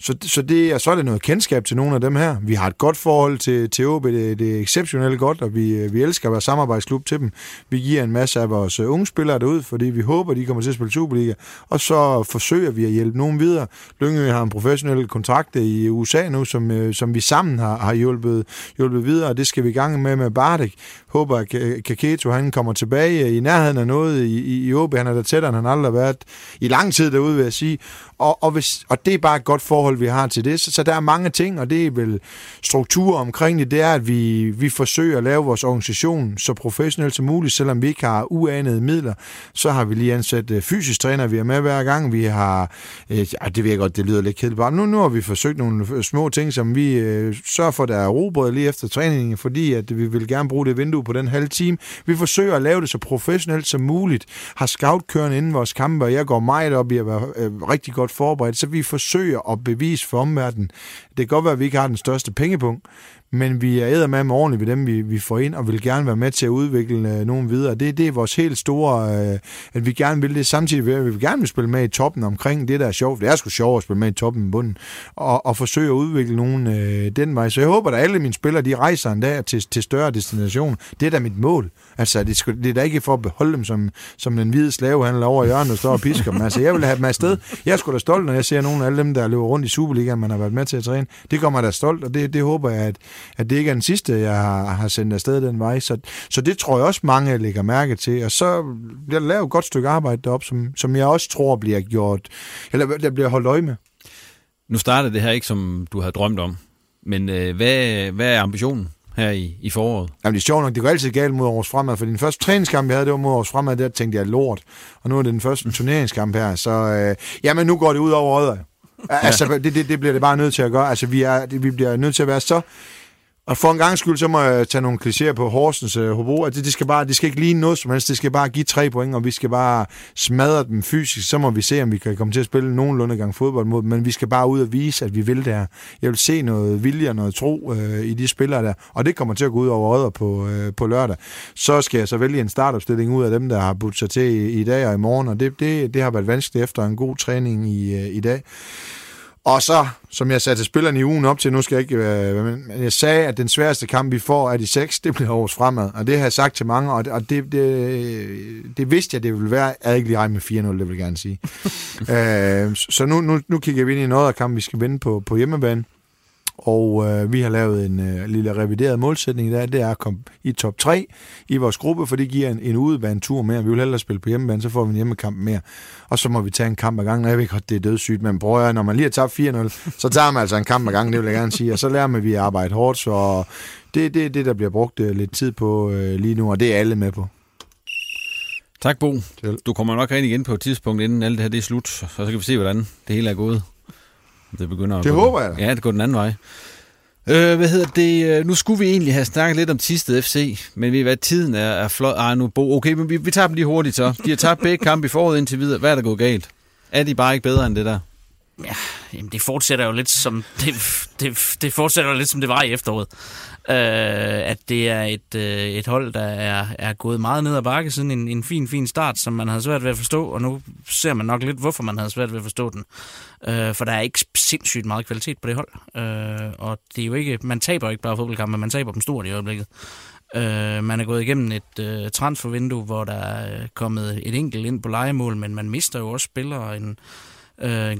så, så, det, og så er det noget kendskab til nogle af dem her. Vi har et godt forhold til, til OB, det, det er exceptionelt godt, og vi, vi elsker at være samarbejdsklub til dem. Vi giver en masse af vores øh, unge spillere derud, fordi vi håber, de kommer til at spille Superliga, og så forsøger vi at hjælpe nogen videre. Lyngø har en professionel kontrakt i USA nu, som, øh, som vi sammen har, har hjulpet, hjulpet videre, og det skal vi i gang med med Bardek. Håber, at Kaketo han kommer tilbage i nærheden af noget i, i, i OB. Han er der tættere, end han aldrig har været i lang tid derude, vil jeg sige. Og, og, hvis, og det er bare et godt forhold, vi har til det. Så, så der er mange ting, og det er vel struktur omkring det, det er, at vi, vi forsøger at lave vores organisation så professionelt som muligt, selvom vi ikke har uanede midler. Så har vi lige ansat øh, fysisk træner, vi er med hver gang. Vi har, øh, ja, det ved jeg godt, det lyder lidt kedeligt, bare nu, nu har vi forsøgt nogle små ting, som vi øh, sørger for, der er robrød lige efter træningen, fordi at vi vil gerne bruge det vindue på den halve time. Vi forsøger at lave det så professionelt som muligt. Har scoutkørende inden vores kampe, og jeg går meget op i at være øh, rigtig godt forberedt, så vi forsøger at bevise for omverdenen. Det kan godt være, at vi ikke har den største pengepunkt, men vi er med med ordentligt ved dem, vi, vi får ind, og vil gerne være med til at udvikle øh, nogen videre. Det, det er vores helt store, øh, at vi gerne vil det, samtidig ved, at vi vil gerne vil spille med i toppen omkring det, der er sjovt. Det er sgu sjovt at spille med i toppen i bunden, og, og forsøge at udvikle nogen øh, den vej. Så jeg håber, at alle mine spillere, de rejser en dag til, til større destination. Det er da mit mål. Altså, det, skal, det er da ikke for at beholde dem som, som den hvide slavehandler over hjørnet, der står og pisker dem. Altså, jeg vil have dem afsted. Jeg er sgu da stolt, når jeg ser nogle af alle dem, der løber rundt i Superligaen, man har været med til at træne. Det kommer da stolt, og det, det håber jeg, at, at det ikke er den sidste, jeg har, har sendt afsted den vej. Så, så det tror jeg også, mange lægger mærke til. Og så bliver der lavet et godt stykke arbejde derop, som, som jeg også tror bliver gjort, eller der bliver holdt øje med. Nu starter det her ikke, som du havde drømt om. Men øh, hvad, hvad er ambitionen? her i, i foråret? Jamen det er sjovt nok, det går altid galt mod Aarhus Fremad, for den første træningskamp, jeg havde, det var mod Aarhus Fremad, der tænkte jeg lort. Og nu er det den første turneringskamp her, så øh, jamen nu går det ud over Rødder. Altså, det, det, det bliver det bare nødt til at gøre. Altså, vi, er, det, vi bliver nødt til at være så og for en gang skyld, så må jeg tage nogle klichéer på Horsens øh, Hobro. Altså, at det, skal bare, det skal ikke ligne noget som helst. Det skal bare give tre point, og vi skal bare smadre dem fysisk. Så må vi se, om vi kan komme til at spille nogenlunde gang fodbold mod Men vi skal bare ud og vise, at vi vil det her. Jeg vil se noget vilje og noget tro øh, i de spillere der. Og det kommer til at gå ud over Rødder på, øh, på lørdag. Så skal jeg så vælge en startopstilling ud af dem, der har budt sig til i, i dag og i morgen. Og det, det, det har været vanskeligt efter en god træning i, øh, i dag. Og så, som jeg sagde til spillerne i ugen op til, nu skal jeg ikke øh, men jeg sagde, at den sværeste kamp, vi får af de seks, det bliver års fremad. Og det har jeg sagt til mange, og det, og det, det, det vidste jeg, det ville være. Jeg havde ikke lige regnet med 4-0, det vil jeg gerne sige. øh, så nu, nu, nu kigger vi ind i noget af kampen, vi skal vinde på, på hjemmebane. Og øh, vi har lavet en øh, lille revideret målsætning der, det er at komme i top 3 i vores gruppe, for det giver en, en udebanetur mere. Vi vil hellere spille på hjemmebane, så får vi en hjemmekamp mere. Og så må vi tage en kamp ad gangen. Jeg ved ikke, det er dødssygt, men jeg, når man lige har tabt 4-0, så tager man altså en kamp ad gangen, det vil jeg gerne sige. Og så lærer man, at vi arbejder hårdt, så det er det, det, der bliver brugt øh, lidt tid på øh, lige nu, og det er alle med på. Tak, Bo. Du kommer nok rigtig igen på et tidspunkt, inden alt det her det er slut, og så kan vi se, hvordan det hele er gået. Det begynder at Det gå, håber jeg. Ja, det går den anden vej. Øh, hvad hedder det? Nu skulle vi egentlig have snakket lidt om Tisted FC, men vi hvad tiden er, er flot. Ah, nu Bo. Okay, men vi, vi tager dem lige hurtigt så. De har tabt begge kampe i foråret indtil videre. Hvad er der gået galt? Er de bare ikke bedre end det der? Ja, jamen det fortsætter jo lidt som det, det, det fortsætter jo lidt som det var i efteråret. Øh, at det er et, øh, et hold, der er, er gået meget ned ad bakke siden en, en fin, fin start, som man havde svært ved at forstå, og nu ser man nok lidt, hvorfor man havde svært ved at forstå den. Øh, for der er ikke sindssygt meget kvalitet på det hold. Øh, og det er jo ikke, man taber ikke bare fodboldkampe, man taber dem stort i øjeblikket. Øh, man er gået igennem et øh, transfervindue, hvor der er kommet et enkelt ind på legemål, men man mister jo også spillere. En, øh,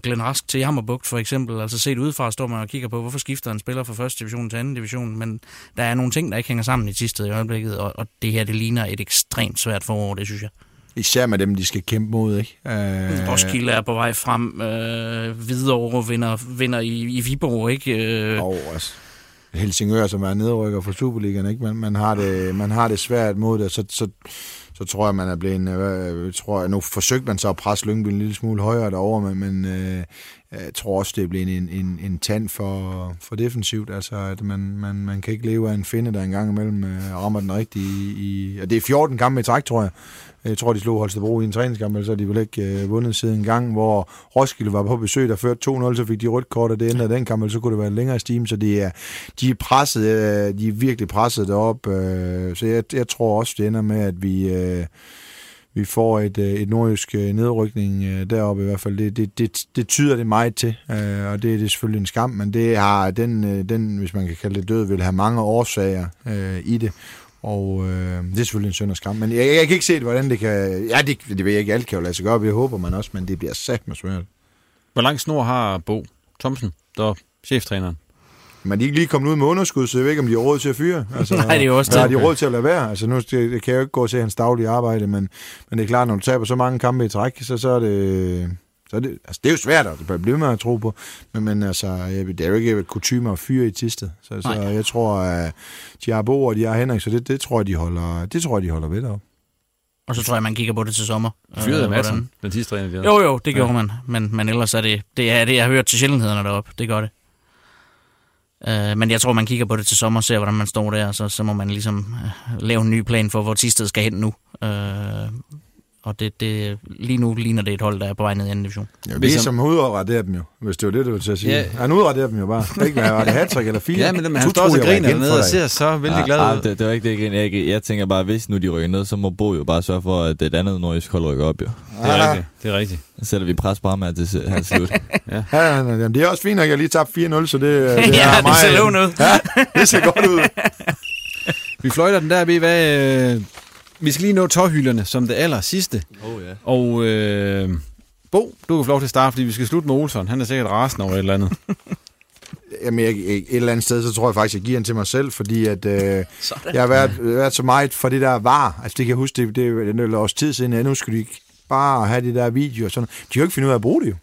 Glenn Rask til Jammerbugt for eksempel. Altså set udefra står man og kigger på, hvorfor skifter en spiller fra første division til anden division, men der er nogle ting, der ikke hænger sammen i sidste i øjeblikket, og, og det her, det ligner et ekstremt svært forår, det synes jeg. Især med dem, de skal kæmpe mod, ikke? Øh, Roskilde er på vej frem, øh, Hvidovre vinder, vinder i, i Viborg, ikke? Øh, og altså, Helsingør, som er nedrykker for Superligaen, ikke? Man, man, har det, man har det svært mod det, så, så, så tror jeg, man er blevet... Øh, tror jeg, nu forsøgte man så at presse Lyngby en lille smule højere derovre, men, men øh, jeg tror også, det er blevet en, en, en tand for, for defensivt. Altså, at man, man, man kan ikke leve af en finde, der engang imellem øh, rammer den rigtige i... i og det er 14 kampe i træk, tror jeg. Jeg tror, de slog Holstebro i en træningskamp, eller så har de vel ikke øh, vundet siden en gang, hvor Roskilde var på besøg, der førte 2-0, så fik de rødt kort, og det ændrede den kamp, eller så kunne det være en længere stime, så de er, de er presset, øh, de er virkelig presset derop, øh, så jeg, jeg tror også, det ender med, at vi... Øh, vi får et, øh, et nordjysk øh, nedrykning øh, deroppe i hvert fald. Det, det, det, det tyder det meget til, øh, og det, det er selvfølgelig en skam, men det har den, øh, den, hvis man kan kalde det død, vil have mange årsager øh, i det. Og øh, det er selvfølgelig en synd og skam. Men jeg, jeg kan ikke se, hvordan det kan... Ja, det, det ved jeg ikke. Alt kan jo lade sig gøre. Det håber man også, men det bliver sagt med svært. Hvor lang snor har Bo Thomsen, der er cheftræneren? Men de er ikke lige kommet ud med underskud, så jeg ved ikke, om de har råd til at fyre. Altså, Nej, det er jo også det. Har de råd til at lade være? Altså, nu det, det kan jeg jo ikke gå og se hans daglige arbejde, men, men det er klart, når du taber så mange kampe i træk, så, så er det... Så er det, altså, det er jo svært at blive med at tro på, men, men altså, det er jo ikke kutumer at fyre i tistet. Så, så jeg tror, at de har Bo og de har Henrik, så det, det, tror jeg, de holder, det tror jeg, de holder ved deroppe. Og så tror jeg, man kigger på det til sommer. Fyrede af Madsen, den sidste træner. Jo, jo, det gjorde ja. man. Men, men ellers er det, det er det, jeg har hørt til sjældenhederne deroppe. Det gør det. Uh, men jeg tror, man kigger på det til sommer og ser, hvordan man står der, så, så må man ligesom uh, lave en ny plan for, hvor Tisted skal hen nu. Uh, og det, det, lige nu ligner det et hold, der er på vej ned i anden division. Ja, det er som udraderer dem jo, hvis det var det, du ville til at sige. Ja. Han udraderer dem jo bare. Det ikke, var det hat eller fire? Ja, men, men han står også og griner dernede og ser så vældig ja, glad ud. Ja, det, det var ikke det, jeg, jeg, jeg tænker bare, hvis nu de rykker ned, så må Bo jo bare sørge for, at et andet nordisk hold rykker op jo. Det er rigtigt, det er rigtigt. Så sætter vi pres på ham her til her slut. ja. ja, ja, det er også fint, at jeg lige tabte 4-0, så det, det ja, er meget... det ser lovende ud. Ja, det ser godt ud. vi fløjter den der ved, hvad vi skal lige nå tårhylderne som det aller sidste. Oh, ja. Og øh, Bo, du kan få lov til at starte, fordi vi skal slutte med Olsson. Han er sikkert rasende over et eller andet. Jamen, jeg, et eller andet sted, så tror jeg faktisk, jeg giver den til mig selv, fordi at, øh, jeg har været, været så meget for det der var. Altså, det kan jeg huske, det, det, det er også tid siden, at nu skulle ikke bare have de der videoer. Sådan. De kan jo ikke finde ud af at bruge det jo.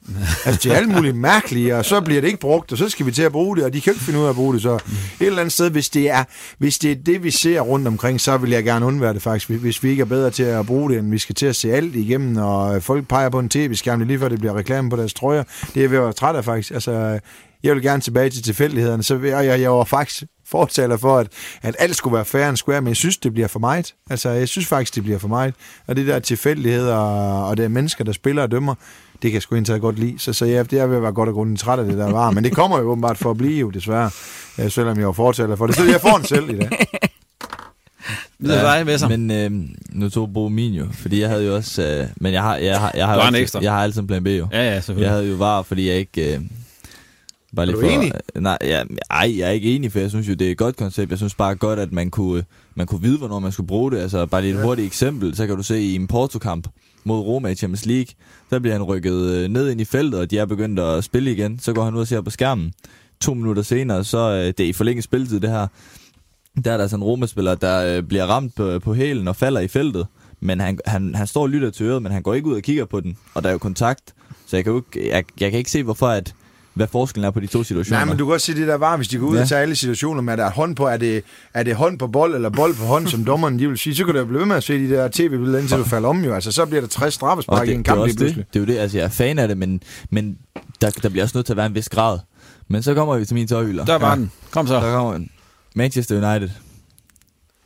Altså, de er alt muligt mærkelige, og så bliver det ikke brugt, og så skal vi til at bruge det, og de kan jo ikke finde ud af at bruge det. Så et eller andet sted, hvis det er, hvis det, er det, vi ser rundt omkring, så vil jeg gerne undvære det faktisk, hvis vi ikke er bedre til at bruge det, end vi skal til at se alt igennem, og folk peger på en tv-skærm, lige før det bliver reklame på deres trøjer. Det er jeg ved at være træt af faktisk. Altså, jeg vil gerne tilbage til tilfældighederne, så jeg, jeg, jeg var faktisk fortaler for, at, at alt skulle være fair and square, men jeg synes, det bliver for meget. Altså, jeg synes faktisk, det bliver for meget. Og det der tilfældigheder, og, og det er mennesker, der spiller og dømmer, det kan jeg sgu egentlig godt lide. Så, så ja, det er ved at være godt og grundigt træt af det, der var. Men det kommer jo åbenbart for at blive jo, desværre. Ja, selvom jeg var fortaler for det. Så jeg får den selv i dag. Ja, dig. Men øh, nu tog Bo min jo, fordi jeg havde jo også... Øh, men jeg har, jeg har, jeg har, jeg har, også, jeg har altid en plan B jo. Ja, ja, selvfølgelig. Jeg havde jo var, fordi jeg ikke... Øh, Bare lige er du for, enig? Nej, ja, ej, jeg er ikke enig, for jeg synes jo, det er et godt koncept. Jeg synes bare godt, at man kunne, man kunne vide, hvornår man skulle bruge det. Altså, bare lige et ja. hurtigt eksempel, så kan du se i en Porto-kamp mod Roma i Champions League, der bliver han rykket øh, ned ind i feltet, og de er begyndt at spille igen. Så går han ud og ser på skærmen. To minutter senere, så øh, det er i forlænget spilletid, det her. Der er der sådan en Roma-spiller, der øh, bliver ramt på, på hælen og falder i feltet. Men han, han, han står og lytter til øret, men han går ikke ud og kigger på den. Og der er jo kontakt. Så jeg kan, jo ikke, jeg, jeg kan ikke se, hvorfor at hvad forskellen er på de to situationer. Nej, men du kan også se det der var, hvis de går ud ja. og tager alle situationer med, at der er hånd på, er det, er det hånd på bold, eller bold på hånd, som dommeren de vil sige, så kan du blive ved med at se de der tv-billeder, indtil du falder om jo. Altså, så bliver der 60 straffespark i en kamp det, det, det er jo det, altså jeg er fan af det, men, men der, der bliver også nødt til at være en vis grad. Men så kommer vi til min tøjhylder. Der var ja. den. Kom så. Der kommer den. Manchester United.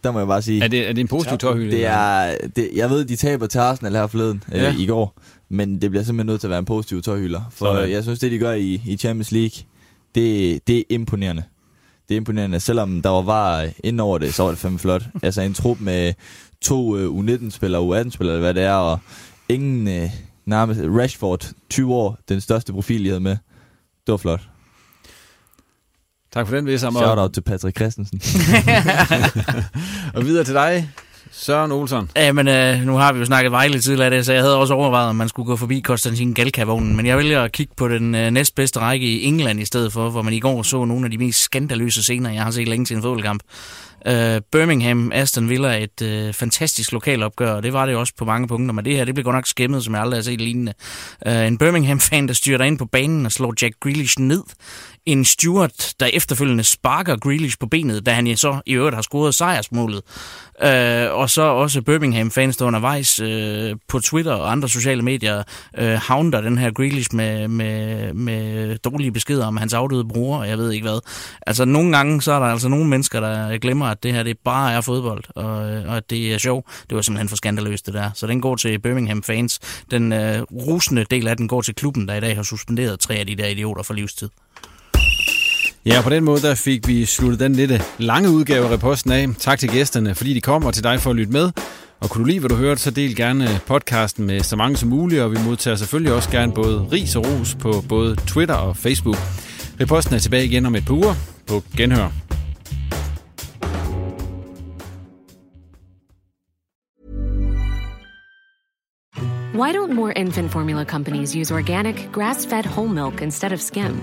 Der må jeg bare sige. Er det, er det en positiv tøjhylde? Det er, det, jeg ved, de taber til Arsenal her forleden, ja. øh, i går. Men det bliver simpelthen nødt til at være en positiv tøjhylder. For Sådan. jeg synes, det de gør i, i Champions League, det, det er imponerende. Det er imponerende. Selvom der var var ind over det, så var det fandme flot. altså en trup med to uh, U19-spillere, U18-spillere, hvad det er, og ingen uh, nærmest Rashford, 20 år, den største profil, de havde med. Det var flot. Tak for den, Vissam. Shout out til Patrick Christensen. og videre til dig, Søren Olsson. Ja, men øh, nu har vi jo snakket Vejle tidligere, det, så jeg havde også overvejet, om man skulle gå forbi Konstantin Galka-vognen. Men jeg vælger at kigge på den øh, næstbedste række i England i stedet for, hvor man i går så nogle af de mest skandaløse scener, jeg har set længe til en fodboldkamp. Øh, Birmingham, Aston Villa, et øh, fantastisk lokalopgør, og det var det også på mange punkter, men det her, det blev godt nok skæmmet, som jeg aldrig har set lignende. Øh, en Birmingham-fan, der styrter ind på banen og slår Jack Grealish ned. En Stewart, der efterfølgende sparker Grealish på benet, da han så i øvrigt har scoret sejrsmålet. Øh, og så også Birmingham-fans, der undervejs øh, på Twitter og andre sociale medier øh, havner den her Grealish med, med, med dårlige beskeder om hans afdøde bror, og jeg ved ikke hvad. Altså nogle gange, så er der altså nogle mennesker, der glemmer, at det her det bare er fodbold, og, og at det er sjov. Det var simpelthen for skandaløst, det der. Så den går til Birmingham-fans. Den øh, rusende del af den går til klubben, der i dag har suspenderet tre af de der idioter for livstid. Ja, på den måde der fik vi sluttet den lidt øh, lange udgave af reposten af. Tak til gæsterne, fordi de kom, og til dig for at lytte med. Og kunne du lide, hvad du hørte, så del gerne øh, podcasten med så mange som muligt, og vi modtager selvfølgelig også gerne både ris og ros på både Twitter og Facebook. Reposten er tilbage igen om et par uger på Genhør. Why don't more infant formula companies use organic, grass-fed whole milk instead of skim?